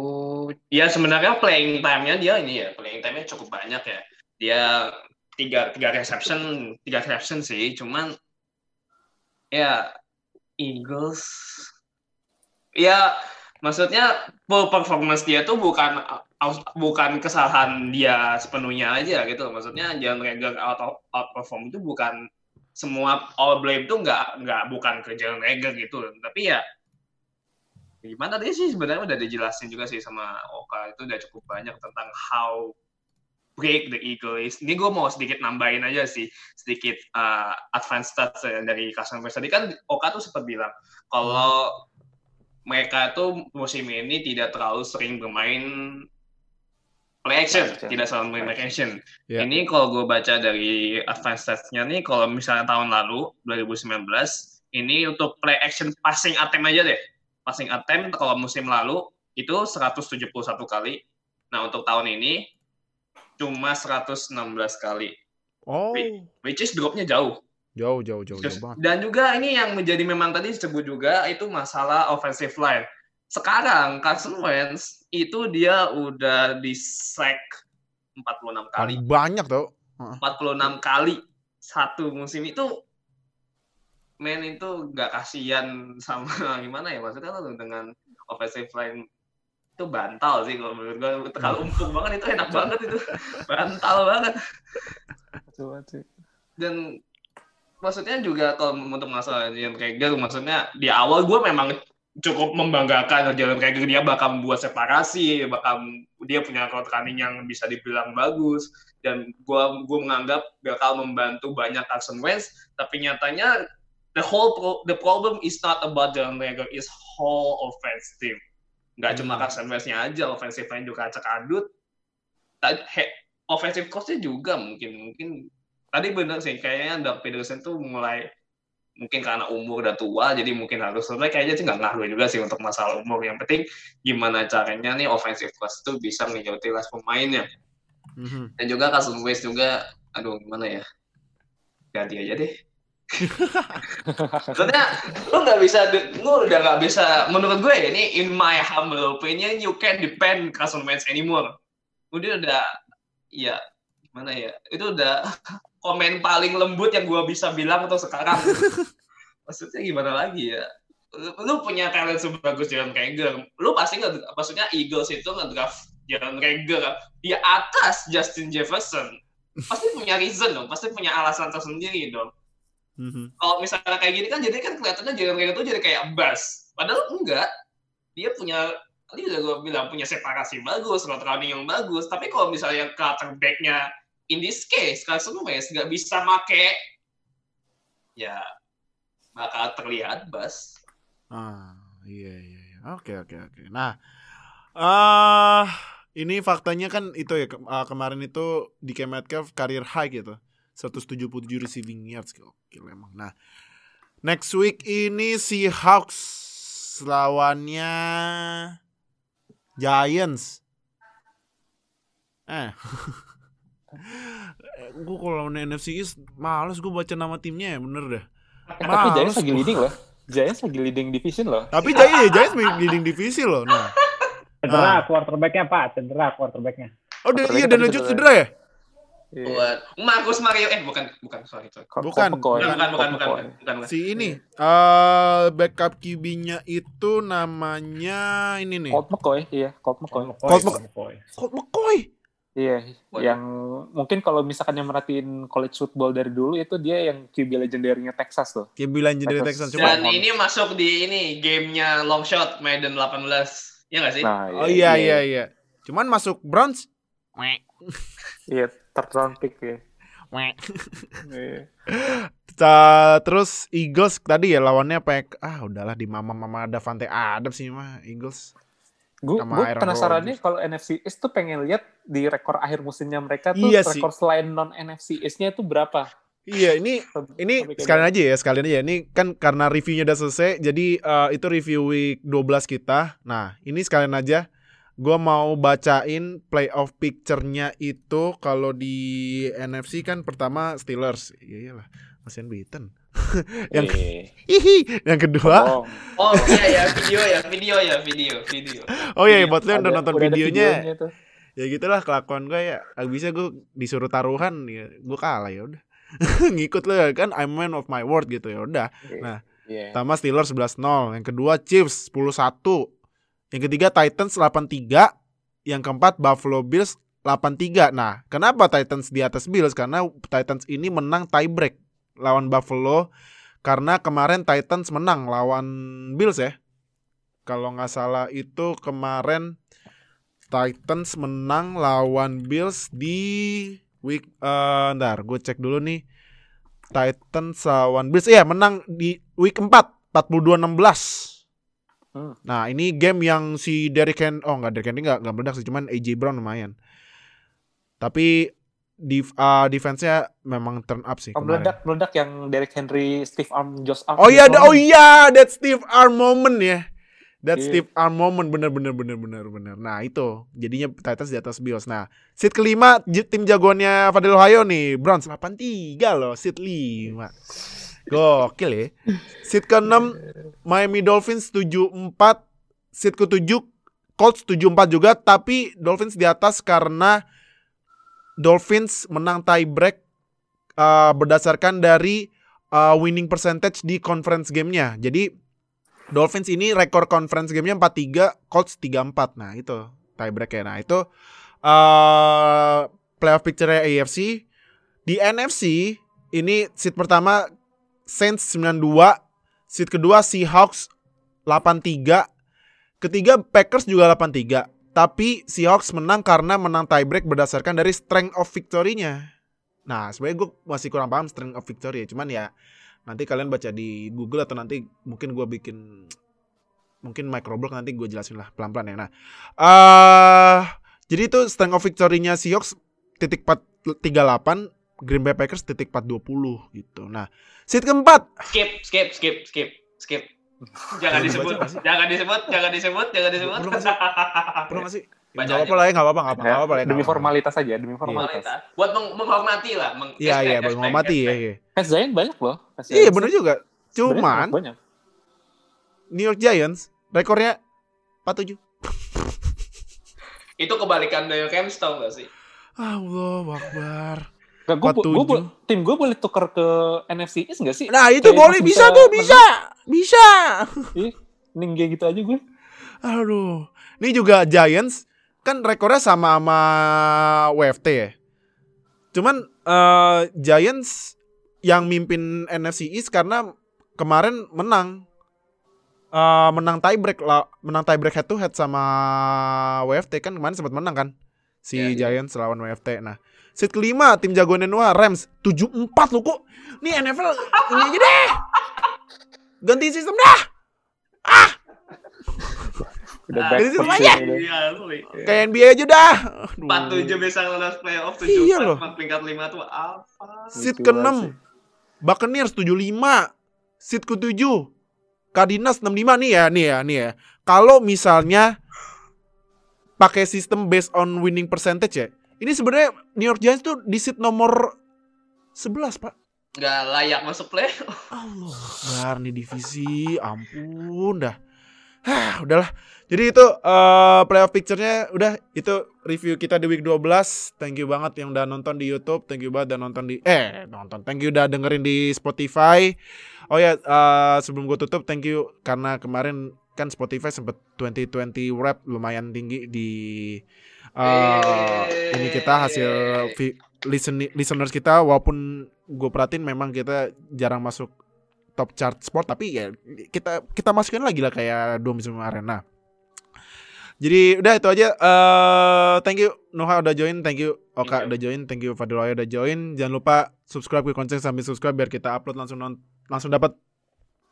ya sebenarnya playing time-nya dia ini ya playing time-nya cukup banyak ya. Dia tiga tiga reception tiga reception sih, cuman ya Eagles ya maksudnya performance dia tuh bukan bukan kesalahan dia sepenuhnya aja gitu. Maksudnya Jalen Rager out of outperform itu bukan semua all blame itu nggak nggak bukan ke Jalen Rager gitu. Tapi ya gimana dia sih? Sebenarnya udah dijelasin juga sih sama Oka. Itu udah cukup banyak tentang how break the Eagle is. Ini gue mau sedikit nambahin aja sih sedikit uh, advance stats ya dari Carson Wentz tadi kan Oka tuh sempat bilang kalau mereka tuh musim ini tidak terlalu sering bermain play action, action. tidak selalu main play action. Ya. Ini kalau gue baca dari advance stats-nya nih, kalau misalnya tahun lalu 2019, ini untuk play action passing attempt aja deh. Passing attempt kalau musim lalu itu 171 kali. Nah untuk tahun ini cuma 116 kali, Oh, which is dropnya jauh. jauh jauh jauh, jauh banget. Dan juga ini yang menjadi memang tadi disebut juga itu masalah offensive line. Sekarang Carson Wentz itu dia udah di sack 46 kali. Banyak tau. 46 kali satu musim itu men itu nggak kasihan sama *laughs* gimana ya maksudnya lo dengan offensive line itu bantal sih kalau menurut gue kalau empuk banget itu enak *laughs* banget itu. Bantal banget. Coba sih. dan maksudnya juga kalau untuk masalah Jalen Rager maksudnya di awal gue memang cukup membanggakan Jalen Rager dia bakal membuat separasi bakal dia punya route running yang bisa dibilang bagus. Dan gue gue menganggap bakal membantu banyak Carson Wentz. Tapi nyatanya the whole pro- the problem is not about Jalen Rager is whole offense team nggak cuma Hmm. Carson Wentz-nya aja offensive line juga acak adut Tadi- he- offensive coach-nya juga mungkin mungkin. Tadi bener sih kayaknya Doug Peterson tuh mulai mungkin karena umur udah tua jadi mungkin harus sebenarnya kayaknya sih nggak ngaruh juga sih untuk masalah umur. Yang penting gimana caranya nih offensive coach tuh bisa mengutilize pemainnya. Mhm. dan juga Carson Wentz juga aduh gimana ya? Ganti aja deh Maksudnya lu nggak bisa, lu udah nggak bisa. Menurut gue ini in my humble opinion, you can't depend Wentz anymore. Udah udah, ya gimana ya? Itu udah *laughs* komen paling lembut yang gue bisa bilang untuk sekarang. *laughs* Maksudnya gimana lagi ya? Lu, lu punya talent sebagus Jalen Rager, lu pasti nggak, maksudnya Eagles itu ngedraft Jalen Rager di atas Justin Jefferson. Pasti punya reason dong, pasti punya alasan tersendiri dong Mhm. kalau misalnya kayak gini kan jadi kan kelihatannya Jalen Rager tuh jadi kayak bus. Padahal enggak. Dia punya tadi udah gue bilang punya separasi bagus, route running yang bagus. Tapi kalau misalnya quarterback-nya in this case Carson Wentz nggak bisa make ya bakal terlihat bus. Ah, iya iya iya. Oke oke oke. Nah, ah ini faktanya kan itu ya ke- ah, kemarin itu di Metcalf career high gitu. 177 receiving yards Gokil emang. Nah, next week ini si Hawks lawannya Giants. Eh. *laughs* gue kalau lawan NFC East males gue baca nama timnya ya bener dah. Eh, tapi Giants Males lagi leading loh. Giants lagi leading division loh. Tapi Giants, Giants leading divisi loh. Nah. Cedera quarterbacknya Pak, cedera quarterbacknya. Oh, dan, iya dan lanjut cedera. cedera ya? Iya. Buat Marcus Mario eh bukan bukan sorry sorry. Colt Bukan. Bukan bukan bukan bukan bukan, bukan, bukan. Si ini eh backup QB-nya itu namanya ini nih. Colt McCoy, iya, Colt McCoy. Colt McCoy. Colt McCoy. Iya, Waduh. yang mungkin kalau misalkan yang merhatiin college football dari dulu itu dia yang QB legendarnya Texas tuh. QB dari Texas Texas. coba. Dan ini masuk di ini gamenya long shot Madden 18. Ya nggak sih? Nah, Oh iya iya iya. Cuman masuk Browns. Iya, third round pick ya. Iya. Terus Eagles tadi ya lawannya Pack. Ah udahlah di mama-mama Davante Adams sih mah Eagles. Gue penasarannya Rodgers. kalau NFC East tuh pengen lihat di rekor akhir musimnya mereka tuh Iya sih. rekor selain non NFC East-nya itu berapa? Iya ini Ini sekalian aja ya, sekalian aja. Ini kan karena reviewnya udah selesai, jadi eh, itu review week 12 kita. Nah, ini sekalian aja. Gua mau bacain playoff picture-nya itu kalau di NFC kan pertama Steelers. Iya iyalah, Mas Beaton. *laughs* yang Iya. hihi, yang kedua. Oh, Oh iya ya video ya video ya video video. Oh iya, Iya, buat lo yang udah nonton videonya, tuh. ya gitulah kelakuan gue ya. Bisa gue disuruh taruhan ya, gue kalah ya udah. *laughs* Ngikut lo ya kan, I'm man of my word gitu ya udah. Iya. Nah. Iya. Pertama Steelers 11-0, yang kedua Chiefs 10-1. Yang ketiga Titans 8-3, yang keempat Buffalo Bills 8-3. Nah, kenapa Titans di atas Bills? Karena Titans ini menang tiebreak lawan Buffalo karena kemarin Titans menang lawan Bills ya. Kalau nggak salah itu kemarin Titans menang lawan Bills di week eh ntar gue cek dulu nih. Titans lawan Bills iya menang di week 4 42-16. Hmm. Nah, ini game yang si Derrick Henry oh enggak Derrick Henry enggak enggak meledak sih, cuman AJ Brown lumayan. Tapi di defense-nya memang turn up sih Oh, kemarin. meledak meledak yang Derrick Henry, Steve Arm, Josh Arm. Oh iya, oh iya, that Steve Arm moment ya. That Iya. Steve Arm moment bener bener bener bener bener. Nah itu jadinya Titans di atas Bills. Nah seat kelima tim jagoannya Fadil Ohio nih Browns 83 loh seat 5 Gokil ya. Seat ke-6 Miami Dolphins 74, seat ke-7 Colts 74 juga tapi Dolphins di atas karena Dolphins menang tiebreak uh, berdasarkan dari uh, winning percentage di conference gamenya. Jadi Dolphins ini rekor conference gamenya 4-3, Colts 3-4. Nah itu tiebreak ya. Nah itu uh, playoff picture AFC. Di NFC ini seat pertama Saints 92, seat kedua Seahawks 83, ketiga Packers juga 83. Tapi Seahawks menang karena menang tiebreak berdasarkan dari strength of victory-nya. Nah, sebenarnya gue masih kurang paham strength of victory ya. Cuman ya nanti kalian baca di Google atau nanti mungkin gue bikin mungkin microblog nanti gue jelasin lah pelan-pelan ya. Nah, eh jadi itu strength of victory-nya Seahawks titik 438, Green Bay Packers titik 420 gitu. Nah, seat keempat Skip, skip, skip, skip, skip. Jangan disebut, jangan disebut, jangan disebut, jangan disebut. Perlu sih? perlu nggak sih? *laughs* Baca Gak apa-apa lah ya, gak apa-apa, gak apa-apa, Ya, nggak apa-apa lah ya, demi formalitas aja, demi formalitas. Formalitas. Buat meng- menghormati lah. Meng Iya, iya, respect, menghormati ya, iya. Fans Giant banyak loh. Iya, Giants bener juga. Cuman banyak. New York Giants rekornya 47. Itu kebalikan dari Rams tau gak sih? Allah Akbar. Gak, gua, gua, 47. bo- tim gue boleh tukar ke NFC East gak sih? Nah, itu Kayak boleh bisa bisa tuh, menang. bisa. Bisa. Ih, Ning gitu aja gue. Aduh. Ini juga Giants kan rekornya sama sama WFT ya. Cuman eh, Giants yang mimpin NFC East karena kemarin menang Eh, menang tiebreak lah, menang tiebreak head to head sama WFT kan kemarin sempat menang kan si Iya, Giants lawan WFT. Nah, seat kelima tim jagoan Noah Rams 74 loh kok. Nih NFL ini aja deh. Ganti sistem dah. Udah Ah, back jadi itu persis aja. udah. Iya. Kayak NBA aja dah. Aduh. 47 bisa lolos playoff, 7 Iya loh. peringkat 5 tuh apa? Seat Gitu ke-6 sih. Buccaneers 75 Seat ke-7 Cardinals 65 nih ya Nih ya nih ya Kalau misalnya pakai sistem based on winning percentage ya Ini sebenarnya New York Giants tuh di seat nomor 11 pak Gak layak masuk playoff. Allah Akbar nih divisi Ampun dah Hah, udahlah. Jadi itu eh, playoff picture-nya udah itu review kita di week 12. Thank you banget yang udah nonton di YouTube, thank you banget udah nonton di eh nonton. Thank you udah dengerin di Spotify. Oh ya, eh, sebelum gue tutup thank you karena kemarin kan Spotify sempet 2020 rap lumayan tinggi di eh, ini kita hasil listen listeners kita walaupun gue perhatiin memang kita jarang masuk top chart sport tapi ya kita kita masukin lagi lah kayak dua musim. Nah, jadi udah itu aja. eh thank you Noha udah join, thank you Oka you. udah join, thank you Fadil Wahyu udah join. Jangan lupa subscribe ke konten sambil subscribe biar kita upload langsung non- langsung dapat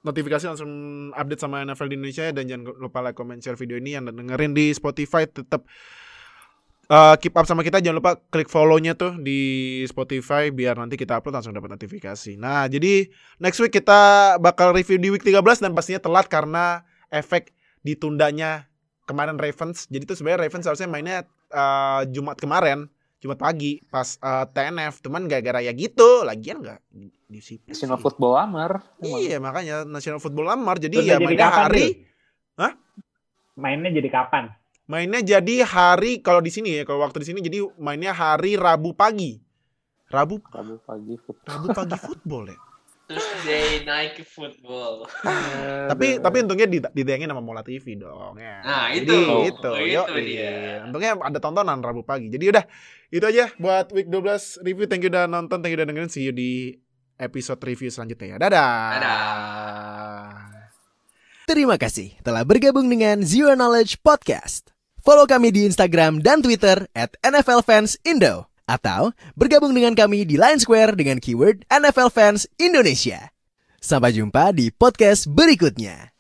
notifikasi langsung update sama NFL di Indonesia dan jangan lupa like, comment, share video ini yang dengerin di Spotify tetap eh, keep up sama kita jangan lupa klik follow-nya tuh di Spotify biar nanti kita upload langsung dapat notifikasi. Nah, jadi next week kita bakal review di week 13 dan pastinya telat karena efek ditundanya kemarin Ravens. Jadi tuh sebenarnya Ravens harusnya mainnya eh, Jumat kemarin, Jumat pagi pas eh, TNF. Cuman gara-gara ya gitu, lagian nggak disiplin. National. Football Lamar. emang. Iya, makanya National Football lamar. Jadi Terus ya jadi mainnya hari? Hah? Mainnya jadi kapan? Mainnya jadi hari kalau di sini ya, kalau waktu di sini jadi mainnya hari Rabu pagi. Rabu Rabu pagi football. Rabu pagi *laughs* football ya. Thursday Night Football. *laughs* Tapi tapi untungnya di- didayangin sama Mola TV dong ya. Nah, Jadi, itu. Yo, itu dia. Untungnya ada tontonan Rabu pagi. Jadi udah itu aja buat week 12 review. Thank you udah nonton, thank you udah dengerin. See you di episode review selanjutnya ya. Dadah. Dadah. Terima kasih telah bergabung dengan Zero Knowledge Podcast. Follow kami di Instagram dan Twitter at NFL Fans Indo. Atau bergabung dengan kami di Line Square dengan keyword NFL Fans Indonesia. Sampai jumpa di podcast berikutnya.